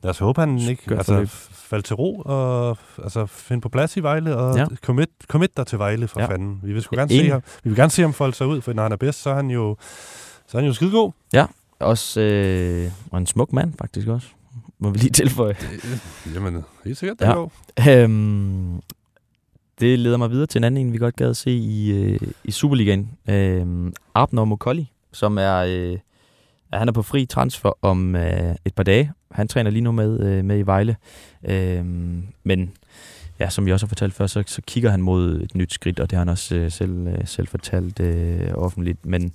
Lad os håbe, han ikke altså, faldt til ro og altså, finde på plads i Vejle og ja. commit, commit dig til Vejle for ja. fanden. Vi vil, gerne se ham, vi vil gerne se ham folde sig ud, for når han er bedst, så er han jo, så er han jo skidegod. Ja, også øh, og en smuk mand faktisk også må vi lige tilføje. Jamen, helt sikkert, det ja. går. Øhm, det leder mig videre til en anden en, vi godt gad at se i, øh, i Superligaen. Øh, Abner Mokolli, som er, øh, han er på fri transfer om øh, et par dage. Han træner lige nu med, øh, med i Vejle. Øh, men ja, som vi også har fortalt før, så, så kigger han mod et nyt skridt, og det har han også øh, selv, øh, selv fortalt øh, offentligt. Men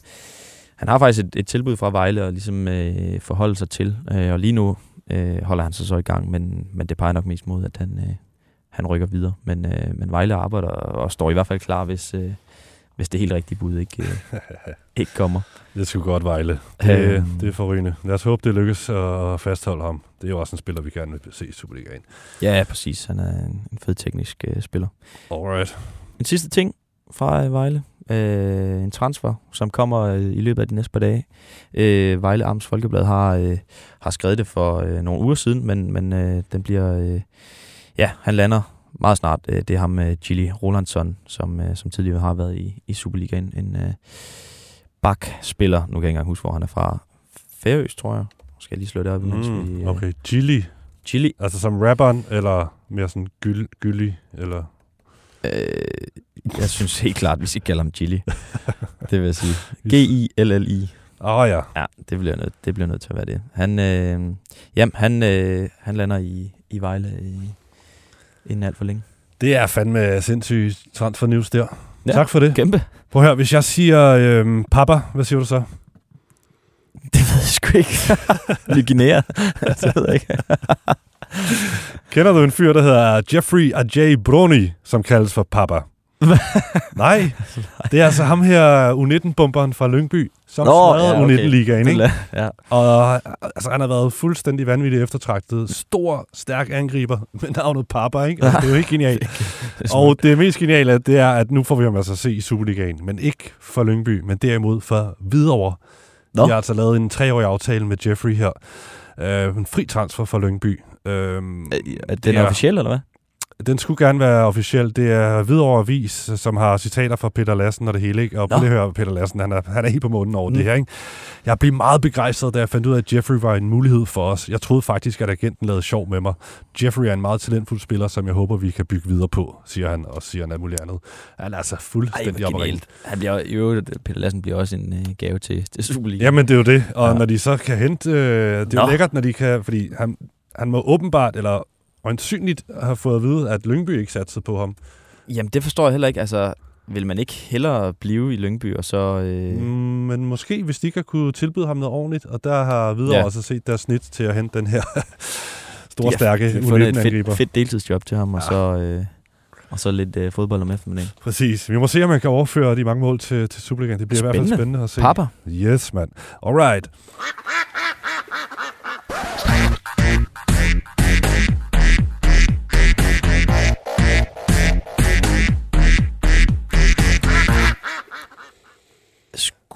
han har faktisk et, et tilbud fra Vejle at ligesom øh, forholde sig til, øh, og lige nu øh, holder han sig så i gang, men, men det peger nok mest mod, at han, øh, han rykker videre. Men, øh, men Vejle arbejder og står i hvert fald klar, hvis, øh, hvis det helt rigtige bud ikke, øh, ikke kommer. Det skulle godt Vejle. Det, øhm. det er forrygende. Lad os håbe, det lykkes at fastholde ham. Det er jo også en spiller, vi gerne vil se i Superligaen. Ja, præcis. Han er en fed teknisk øh, spiller. Alright. En sidste ting fra øh, Vejle. Øh, en transfer, som kommer øh, i løbet af de næste par dage. Øh, Vejle Arms Folkeblad har, øh, har skrevet det for øh, nogle uger siden, men, men øh, den bliver... Øh, ja, han lander meget snart. Øh, det er ham, øh, Gilly Rolandsson, som, øh, som tidligere har været i, i Superligaen. En øh, bak-spiller. Nu kan jeg ikke engang huske, hvor han er fra. Færøs, tror jeg. Skal jeg lige slå det op, mm, vi... Øh... Okay, Gilly. Gilly. Altså som rapperen, eller mere sådan gyld, gylly, eller... Øh, jeg synes helt klart, vi skal kalde ham Gilly. det vil jeg sige. G-I-L-L-I. Åh oh, ja. Ja, det bliver, nødt, det bliver nødt til at være det. Han, øh, jamen, han, øh, han lander i, i Vejle i, inden alt for længe. Det er fandme sindssygt transfer news der. Ja, tak for det. Kæmpe. Prøv at høre, hvis jeg siger øh, papa, hvad siger du så? Det ved jeg sgu ikke. Lyginære. det ved jeg ikke. Kender du en fyr, der hedder Jeffrey Ajay Brony, som kaldes for papa? Nej, det er altså ham her U19-bumperen fra Lyngby, som Nå, ja, okay. U19-ligaen, ikke? Ja. Og altså, han har været fuldstændig vanvittigt eftertragtet. Stor, stærk angriber med navnet Papa, ikke? Altså, det er jo ikke genialt. og det mest geniale, det er, at nu får vi ham altså at se i Superligaen, men ikke for Lyngby, men derimod for Hvidovre. Nå. De har altså lavet en treårig aftale med Jeffrey her. Uh, en fri transfer for Lyngby. Uh, er den er officiel, eller hvad? Den skulle gerne være officiel. Det er Hvidovre Avis, som har citater fra Peter Lassen og det hele. Ikke? Og prøv lige at høre, Peter Lassen, han er, han er helt på munden over mm. det her. Ikke? Jeg blev meget begejstret, da jeg fandt ud af, at Jeffrey var en mulighed for os. Jeg troede faktisk, at agenten lavede sjov med mig. Jeffrey er en meget talentfuld spiller, som jeg håber, vi kan bygge videre på, siger han, og siger han alt muligt andet. Han er altså fuldstændig oprigtigt. Han bliver, jo, Peter Lassen bliver også en uh, gave til, til Superliga. Jamen, det er jo det. Og ja. når de så kan hente... Øh, det er jo lækkert, når de kan... Fordi han, han må åbenbart, eller øjensynligt har fået at vide, at Lyngby ikke satte på ham. Jamen, det forstår jeg heller ikke. Altså, vil man ikke hellere blive i Lyngby, og så... Øh... Mm, men måske, hvis de ikke har kunne tilbyde ham noget ordentligt, og der har videre ja. også set deres snit til at hente den her store, stærke U19-angriber. et fedt, fedt deltidsjob til ham, ja. og så... Øh og så lidt øh, fodbold om eftermiddagen. Præcis. Vi må se, om man kan overføre de mange mål til, til Superligaen. Det bliver spændende. i hvert fald spændende at se. Papa. Yes, mand. Alright.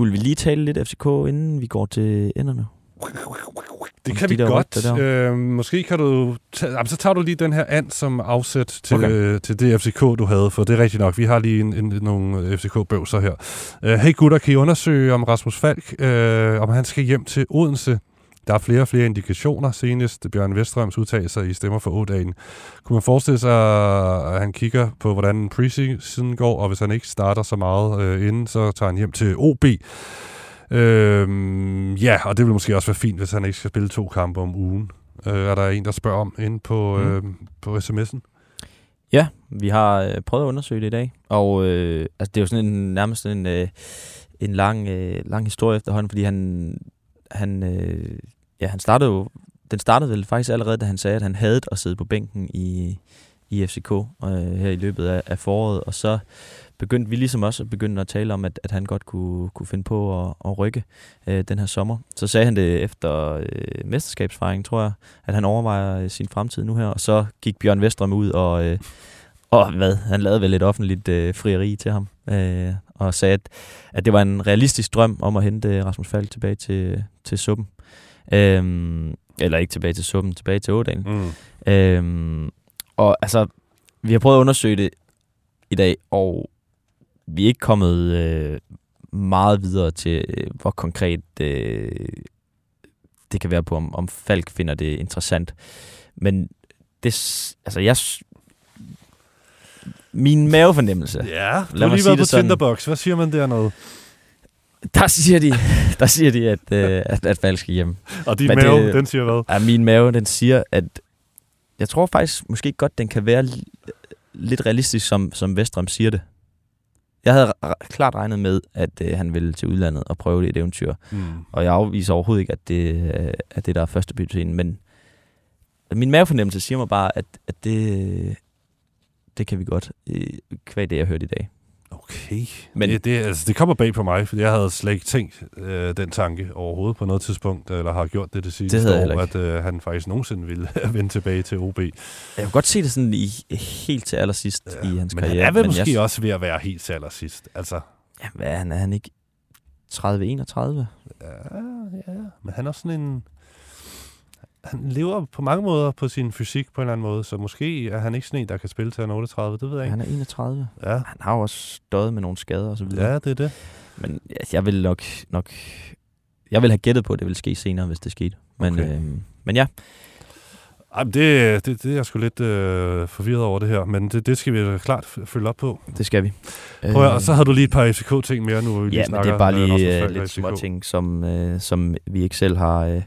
Skulle vi lige tale lidt FCK, inden vi går til enderne? Det kan de vi godt. Øh, måske kan du... Tage, jamen, så tager du lige den her and som afsæt til, okay. øh, til det FCK, du havde, for det er rigtigt nok. Vi har lige en, en, nogle FCK-bøvser her. Uh, hey gutter, kan I undersøge om Rasmus Falk, øh, om han skal hjem til Odense? Der er flere og flere indikationer. Senest Bjørn Vestrøms udtalelser i Stemmer for dagen. Kunne man forestille sig, at han kigger på, hvordan preseason går, og hvis han ikke starter så meget øh, inden, så tager han hjem til OB. Øhm, ja, og det vil måske også være fint, hvis han ikke skal spille to kampe om ugen. Øh, er der en, der spørger om inde på, mm. øh, på sms'en? Ja, vi har øh, prøvet at undersøge det i dag, og øh, altså, det er jo sådan en, nærmest en, øh, en lang, øh, lang historie efterhånden, fordi han, han, øh, ja, han startede jo, den startede vel faktisk allerede, da han sagde, at han havde at sidde på bænken i, i FCK øh, her i løbet af, af foråret, og så begyndte vi ligesom også at begynde at tale om, at, at han godt kunne, kunne finde på at, at rykke øh, den her sommer. Så sagde han det efter øh, mesterskabsfejringen, tror jeg, at han overvejer øh, sin fremtid nu her, og så gik Bjørn Vestrøm ud og... Øh, og hvad, han lavede vel et offentligt øh, frieri til ham, øh, og sagde, at, at det var en realistisk drøm om at hente øh, Rasmus Falk tilbage til, til suppen. Øh, eller ikke tilbage til suppen, tilbage til Ådalen. Mm. Øh, og altså, vi har prøvet at undersøge det i dag, og vi er ikke kommet øh, meget videre til, øh, hvor konkret øh, det kan være på, om, om Falk finder det interessant. Men det, altså jeg, min mavefornemmelse. Ja, du har lige været på Tinderbox. Hvad siger man dernede? Der siger de, der siger de at, øh, at, at Falk skal hjem. Og din Men mave, det, den siger hvad? Ja, min mave, den siger, at jeg tror faktisk måske godt, den kan være lidt realistisk, som, som Vestrøm siger det. Jeg havde klart regnet med, at øh, han ville til udlandet og prøve det et eventyr. Mm. Og jeg afviser overhovedet ikke, at det, øh, at det der er første bytescene. Men min mavefornemmelse siger mig bare, at, at det, det kan vi godt, øh, kvæg det, jeg hørte i dag. Okay. Men det, det, altså, det kommer bag på mig, for jeg havde slet ikke tænkt øh, den tanke overhovedet på noget tidspunkt, eller har gjort det det sidste det år, at øh, han faktisk nogensinde ville vende tilbage til OB. Jeg kan godt se det sådan i, helt til allersidst ja, i hans men karriere. Men han er vel måske jeg... også ved at være helt til allersidst. Altså. Ja, hvad er han? Er han ikke 30-31? Ja, ja, men han er sådan en han lever på mange måder på sin fysik på en eller anden måde, så måske er han ikke sådan en, der kan spille til han 38, det ved jeg ikke. Han er 31. Ja. Han har jo også stået med nogle skader og så videre. Ja, det er det. Men jeg vil nok, nok jeg vil have gættet på, at det vil ske senere, hvis det skete. Men, okay. øh, men ja. Ej, det, det, det er jeg sgu lidt øh, forvirret over det her, men det, det skal vi klart følge op på. Det skal vi. Prøv, øh, og så har du lige et par FCK-ting mere nu, vi ja, lige snakker. Ja, det er bare lige øh, lidt små ting, som, øh, som vi ikke selv har... Øh,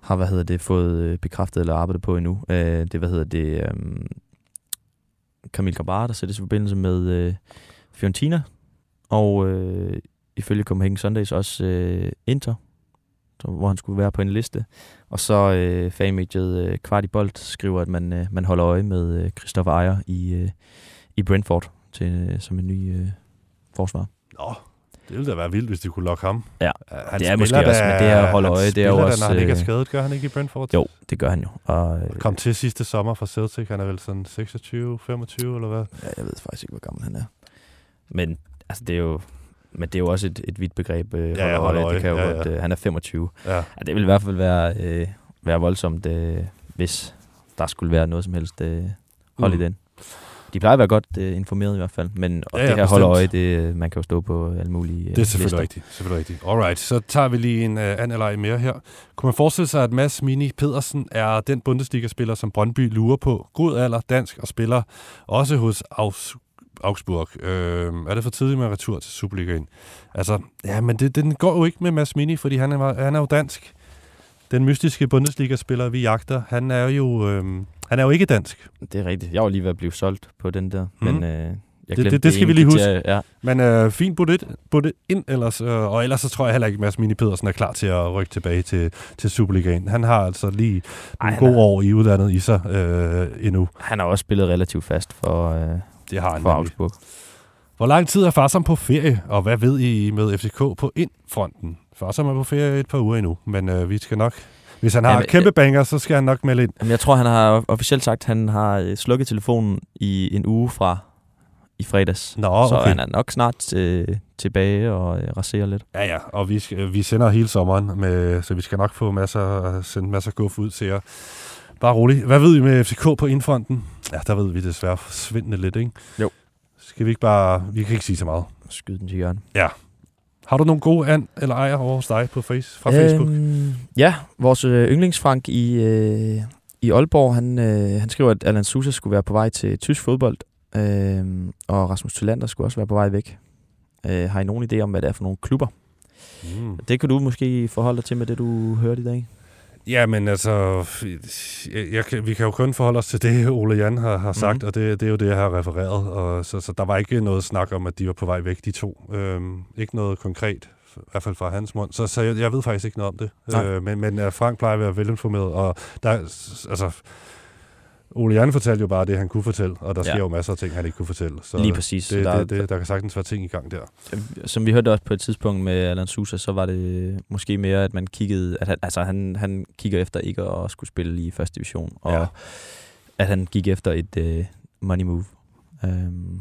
har hvad hedder det, fået øh, bekræftet eller arbejdet på endnu. Øh, det hvad hedder det, um, Camille Grabar, der sættes i forbindelse med øh, Fiorentina, og øh, ifølge Copenhagen Sundays også øh, Inter, hvor han skulle være på en liste. Og så øh, fanmediet øh, Kvartibolt skriver, at man, øh, man holder øje med øh, Christopher Ejer i, øh, i Brentford til, øh, som en ny øh, forsvar. Nå, det ville da være vildt, hvis de kunne lokke ham. Ja, han det er måske da, også, men det er at holde øje, det er jo også... når han ikke er øh, skadet, gør han ikke i Brentford? Jo, det gør han jo. Og, Kom til sidste sommer fra Celtic, han er vel sådan 26, 25 eller hvad? Ja, jeg ved faktisk ikke, hvor gammel han er. Men altså, det er jo... Men det er jo også et, et vidt begreb, øh, ja, ja, øje. Det kan jo ja, ja. Godt, øh, han er 25. Ja. Ja, det vil i hvert fald være, øh, være voldsomt, øh, hvis der skulle være noget som helst øh, hold mm. i den. De plejer at være godt uh, informeret i hvert fald, men og ja, ja, det her holder øje, det, øh, man kan jo stå på alle mulige uh, Det er selvfølgelig lister. rigtigt. Selvfølgelig rigtigt. Alright, så tager vi lige en uh, anden eller mere her. Kunne man forestille sig, at Mads Mini Pedersen er den Bundesliga-spiller, som Brøndby lurer på? God alder, dansk og spiller også hos Aus Augsburg. Øh, er det for tidligt med retur til Superligaen? Altså, ja, men det, den går jo ikke med Mads Mini, fordi han er, han er jo dansk. Den mystiske Bundesliga-spiller, vi jagter, han er jo... Øh, han er jo ikke dansk. Det er rigtigt. Jeg var lige ved at blive solgt på den der, mm. men... Øh, jeg det, det, det skal vi lige huske. Til, ja. Men øh, fint budt det ind, ellers, øh, og ellers så tror jeg heller ikke, at Mads Mini Pedersen er klar til at rykke tilbage til, til Superligaen. Han har altså lige en god år i udlandet i sig øh, endnu. Han har også spillet relativt fast for, øh, Det har han for. Augsburg. Hvor lang tid er Farsom på ferie, og hvad ved I med FCK på indfronten? Farsom er på ferie et par uger endnu, men øh, vi skal nok... Hvis han har Jamen, kæmpe banger, så skal han nok melde ind. Jamen, jeg tror, han har officielt sagt, at han har øh, slukket telefonen i en uge fra i fredags. Nå, så okay. han er nok snart øh, tilbage og øh, raserer lidt. Ja, ja, og vi, skal, vi sender hele sommeren, med, så vi skal nok få masser, sende masser guf ud til jer. Bare rolig. Hvad ved I med FCK på indfronten? Ja, der ved vi desværre svindende lidt, ikke? Jo. Skal vi ikke bare... Vi kan ikke sige så meget. Skyde den til hjørne. Ja. Har du nogle gode an eller ejer over hos dig på face, fra Facebook? Øhm, ja, vores øh, yndlingsfrank i, øh, i Aalborg, han, øh, han skriver, at Alan Sousa skulle være på vej til tysk fodbold, øh, og Rasmus Thylander skulle også være på vej væk. Øh, har I nogen idé om, hvad det er for nogle klubber? Mm. Det kan du måske forholde dig til med det, du hørte i dag. Ja, men altså, jeg, jeg, vi kan jo kun forholde os til det, Ole Jan har, har sagt, Mhm. mm-hmm. og det, det er jo det, jeg har refereret. Og så, så der var ikke noget snak om, at de var på vej væk, de to. Øhm, ikke noget konkret, i hvert fald fra hans mund. Så, så jeg, jeg ved faktisk ikke noget om det. Nej. Øh, men, men øh, Frank plejer at være velinformeret, og der, er altså, Ole Jan fortalte jo bare det, han kunne fortælle, og der Ja. sker jo masser af ting, han ikke kunne fortælle. Så Lige præcis. Det, Der- det, det, der kan sagtens være ting i gang der. Som vi hørte også på et tidspunkt med Alan Sousa, så var det måske mere, at man kiggede, at han, altså han, han kigger efter ikke at skulle spille i første division, og Ja. at han gik efter et uh, money move. Um,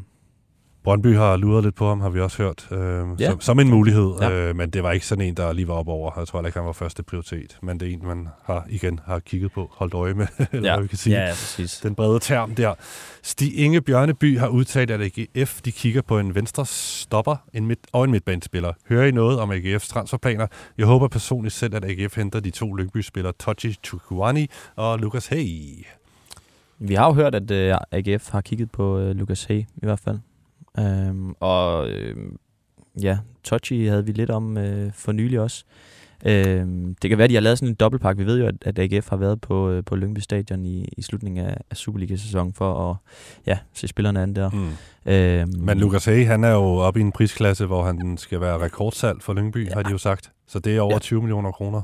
Brøndby har luret lidt på ham, har vi også hørt, øh, Ja. som, som en mulighed. Ja. Øh, men det var ikke sådan en, der lige var op over. Jeg tror ikke, han var første prioritet. Men det er en, man har igen har kigget på, holdt øje med, eller Ja. hvad vi kan sige. Ja, ja, præcis. Den brede term der. Stig Inge Bjørneby har udtalt, at AGF de kigger på en venstre stopper en midt, og en midtbanespiller. Hører I noget om AGF's transferplaner? Jeg håber personligt selv, at AGF henter de to Lyngby-spillere Tochi Chukwani og Lukas Hey. vi har jo hørt, at uh, AGF har kigget på uh, Lucas Hay i hvert fald. Um, og uh, ja, Tochi havde vi lidt om uh, for nylig også. Um, det kan være, at de har lavet sådan en dobbeltpak. Vi ved jo, at, at AGF har været på, uh, på Lyngby Stadion i, i slutningen af, af Superliga-sæsonen for at ja, se spillerne an der. Mm. Um, Men Lukas Hay, han er jo oppe i en prisklasse, hvor han skal være rekordsalg for Lyngby, ja. har de jo sagt. Så det er over Ja. ja. 20 millioner kroner.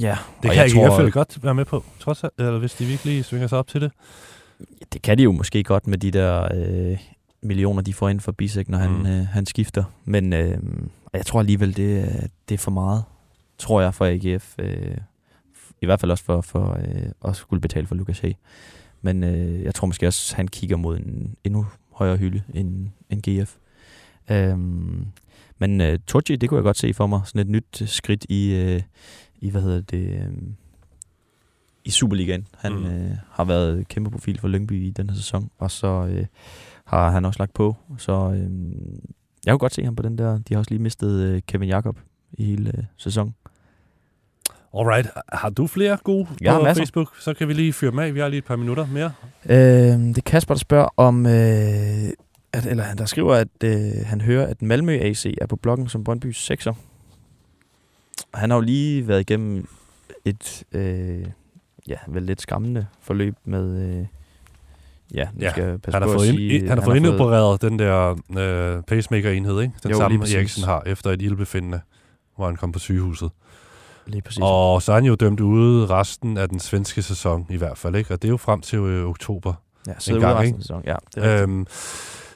Ja, Det kan jeg AGF tror- vel godt være med på, trods alt, eller hvis de virkelig svinger sig op til det. Det kan de jo måske godt med de der øh, millioner, de får ind for Bisek, når han, Mm. øh, han skifter. Men øh, jeg tror alligevel, det, det er for meget, tror jeg, for AGF. Øh, I hvert fald også for, for øh, at skulle betale for Lukas Hay. Men øh, jeg tror måske også, han kigger mod en endnu højere hylde end, end GF. Øhm, men øh, Torji, det kunne jeg godt se for mig. Sådan et nyt skridt i, øh, i hvad hedder det, øh, i Superligaen. Han mm. øh, har været kæmpe profil for Lyngby i den her sæson, og så øh, har han også lagt på. Så øh, jeg kunne godt se ham på den der. De har også lige mistet øh, Kevin Jakob i hele øh, sæsonen. Alright. Har du flere gode på masser. Facebook? Så kan vi lige fyre dem af. Vi har lige et par minutter mere. Øh, det er Kasper, der spørger om, øh, at, eller han der skriver, at øh, han hører, at Malmø AC er på bloggen som Brøndbys sekser. Han har jo lige været igennem et, øh, ja, vel lidt skræmmende forløb med, øh, ja, Ja, skal passe han har på fået, at ind, sige, han har fået indopereret den der øh, pacemaker-enhed, ikke? Den Jo, samme. Eriksen har efter et ildbefindende, hvor han kom på sygehuset. Lige præcis. Og så er han jo dømt ude resten af den svenske sæson i hvert fald, ikke? Og det er jo frem til øh, oktober. Ja, en sidder ude gang, resten af sæsonen. Ja, det er øhm,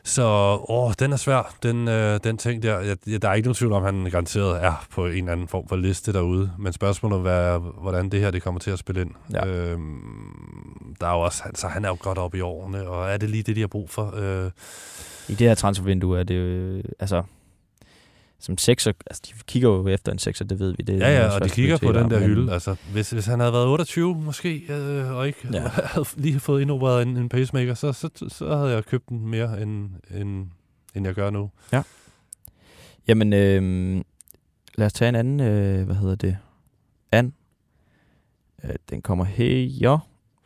så åh, den er svær, den, øh, den ting der. Ja, der er ikke nogen tvivl om, at han garanteret er på en eller anden form for liste derude. Men spørgsmålet er, hvordan det her det kommer til at spille ind. Ja. Øhm, der er jo også, altså, han er jo godt oppe i årene, og er det lige det, de har brug for? Øh, I det her transfervindue er det jo, altså, som sekser, altså de kigger jo efter en sekser, det ved vi. Det Ja, ja, og de kigger på den der hylde. Altså, hvis, hvis han havde været 28 måske, øh, og ikke Ja. havde lige fået indopereret en, en pacemaker, så, så, så havde jeg købt den mere, end, end, end jeg gør nu. Ja. Jamen, øh, lad os tage en anden, øh, hvad hedder det, an. Øh, den kommer her.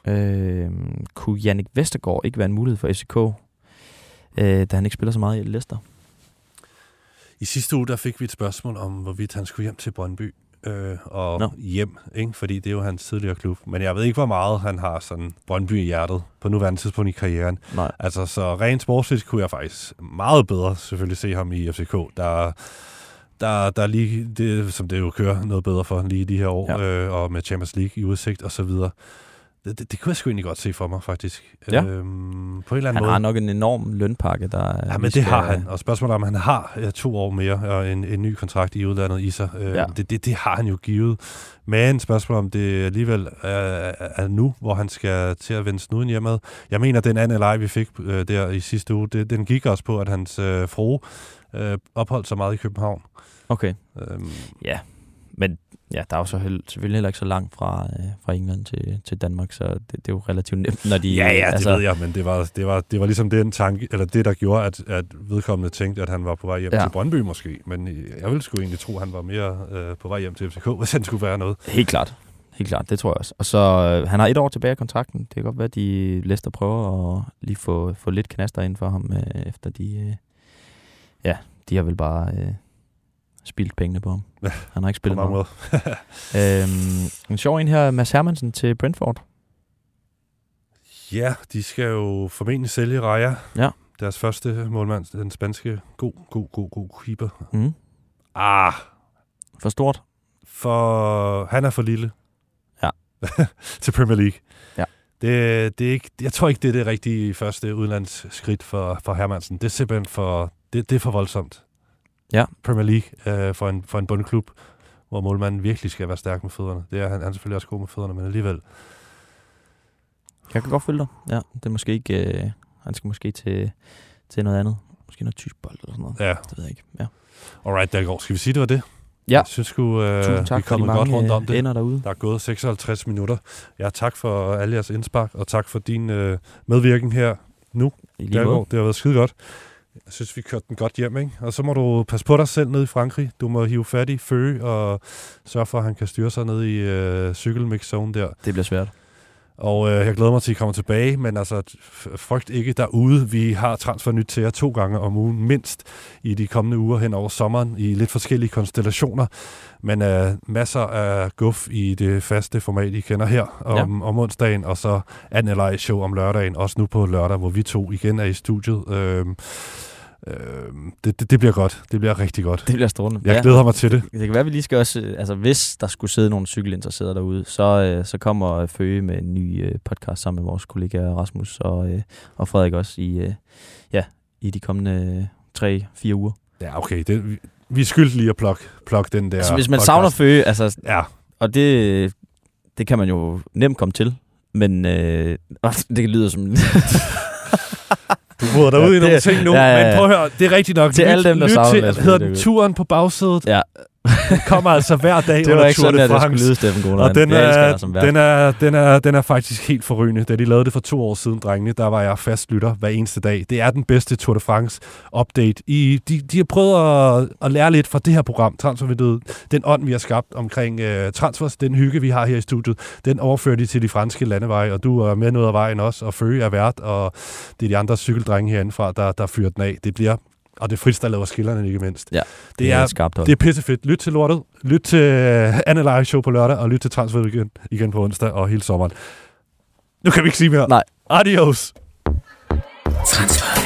Øh, kunne Jannik Vestergaard ikke være en mulighed for FCK, øh, da han ikke spiller så meget i Leicester? I sidste uge, der fik vi et spørgsmål om, hvorvidt han skulle hjem til Brøndby. Øh, og no. hjem, ikke? fordi det er jo hans tidligere klub. Men jeg ved ikke, hvor meget han har sådan Brøndby i hjertet på nuværende tidspunkt i karrieren. Nej. Altså, så rent sportsligt kunne jeg faktisk meget bedre selvfølgelig se ham i FCK. Der, der, der er lige, det, som det jo kører noget bedre for lige de her år, ja. øh, og med Champions League i udsigt og så videre. Det, det, det kunne jeg sgu egentlig godt se for mig, faktisk. Ja. Øhm, på en eller anden Han måde. har nok en enorm lønpakke, der... Ja, men det skal- har han. Og spørgsmålet er, om han har ja, to år mere og en, en ny kontrakt i udlandet i sig. Øh, Ja. det, det, det har han jo givet. Men spørgsmålet om det alligevel er, er nu, hvor han skal til at vende snuden hjemad. Jeg mener, den anden leg, vi fik øh, der i sidste uge, det, den gik også på, at hans øh, frue øh, opholdt sig meget i København. Okay. Øhm, Ja, men ja, der er jo så held, selvfølgelig heller ikke så langt fra, øh, fra England til, til Danmark, så det, det er jo relativt nemt, når de... Ja, ja, det altså, ved jeg, men det var, det var, det var ligesom den tanke, eller det, der gjorde, at, at vedkommende tænkte, at han var på vej hjem Ja. ja. til Brøndby måske. Men jeg ville sgu egentlig tro, at han var mere øh, på vej hjem til FCK, hvis han skulle være noget. Helt klart. Helt klart, det tror jeg også. Og så, øh, han har et år tilbage i kontrakten. Det kan godt være, at de Leicester prøver at lige få, få lidt knaster ind for ham, øh, efter de... Øh, ja, de har vel bare øh, spildt pengene på ham. Ja, Han har ikke spillet meget. øhm, en sjov en her, Mads Hermansen til Brentford. Ja, de skal jo formentlig sælge Raja. Ja. Deres første målmand, den spanske, god, god, god, god keeper. Mm. Ah, For stort. for han er for lille. Ja. til Premier League. Ja. Det, det er ikke, jeg tror ikke, det er det rigtige første udlandsskridt for, for Hermansen. Det er simpelthen for, det, det er for voldsomt. Ja. Premier League øh, for, en, for en bundklub, hvor målmanden virkelig skal være stærk med fødderne. Det er han, han er selvfølgelig også god med fødderne, men alligevel. Jeg kan godt følge dig. Ja, det er måske ikke... Øh, han skal måske til, til noget andet. Måske noget tysk bold eller sådan noget. Ja. Det ved jeg ikke. Ja. Alright, går. Skal vi sige, det var det? Ja. Jeg synes sgu, øh, Tusind tak vi er de godt rundt om øh, det. ender derude. Der er gået 56 minutter. Ja, tak for alle jeres indspark, og tak for din øh, medvirken her nu. Dalgaard. Det har været skide godt. Jeg synes, vi kørte den godt hjem, ikke? Og så må du passe på dig selv nede i Frankrig. Du må hive fat i Fø og sørge for, at han kan styre sig ned i øh, cykelmix der. Det bliver svært. Og øh, jeg glæder mig til, at I kommer tilbage, men altså, frygt ikke derude. Vi har transfer nyt til jer to gange om ugen, mindst i de kommende uger hen over sommeren, i lidt forskellige konstellationer. Men øh, masser af guf i det faste format, I kender her om, ja. om onsdagen, og så Anne show om lørdagen, også nu på lørdag, hvor vi to igen er i studiet. Øh, øh, det, det, det bliver godt. Det bliver rigtig godt. Det bliver strålende. Jeg glæder mig til det. Det kan være, vi lige skal også... øh, Altså, hvis der skulle sidde nogle cykelinteresserede derude, så, øh, så kommer Føge med en ny øh, podcast sammen med vores kollega Rasmus og, øh, og Frederik også i, øh, ja, i de kommende øh, tre-fire uger. Ja, okay. Det, vi, vi er skyldt lige at plukke, plukke den der Altså, hvis man podcast. savner Føge, altså, ja. og det, det kan man jo nemt komme til, men øh, det lyder som... Du råder dig ud i nogle ting nu, ja, ja, ja. men prøv at høre, det er rigtigt nok. Til Lyt- alle dem, der lyt til, hedder den. Turen på bagsædet. Ja. Den kommer altså hver dag Det var under ikke Tour sådan, de at det skulle lyde, Steffen Gruner. Og den er, dig den, er, den, er, den er faktisk helt forrygende. Da de lavede det for to år siden, drengene, der var jeg fast lytter hver eneste dag. Det er den bedste Tour de France update. I, de, de har prøvet at, at lære lidt fra det her program, Transfervinduet. Den ånd, vi har skabt omkring uh, transfers, den hygge, vi har her i studiet, den overfører de til de franske landeveje, og du er med noget af vejen også, og Føge er vært, og det er de andre cykeldrenge herindefra, der, der fyrer den af. Det bliver og det er der laver skillerne, ikke mindst. Ja, det, det er er, skarpt hold. det er pissefedt. Lyt til lortet. Lyt til uh, Anne Live Show på lørdag, og lyt til Transfer igen, igen på onsdag og hele sommeren. Nu kan vi ikke sige mere. Nej. Adios. Transfervindue.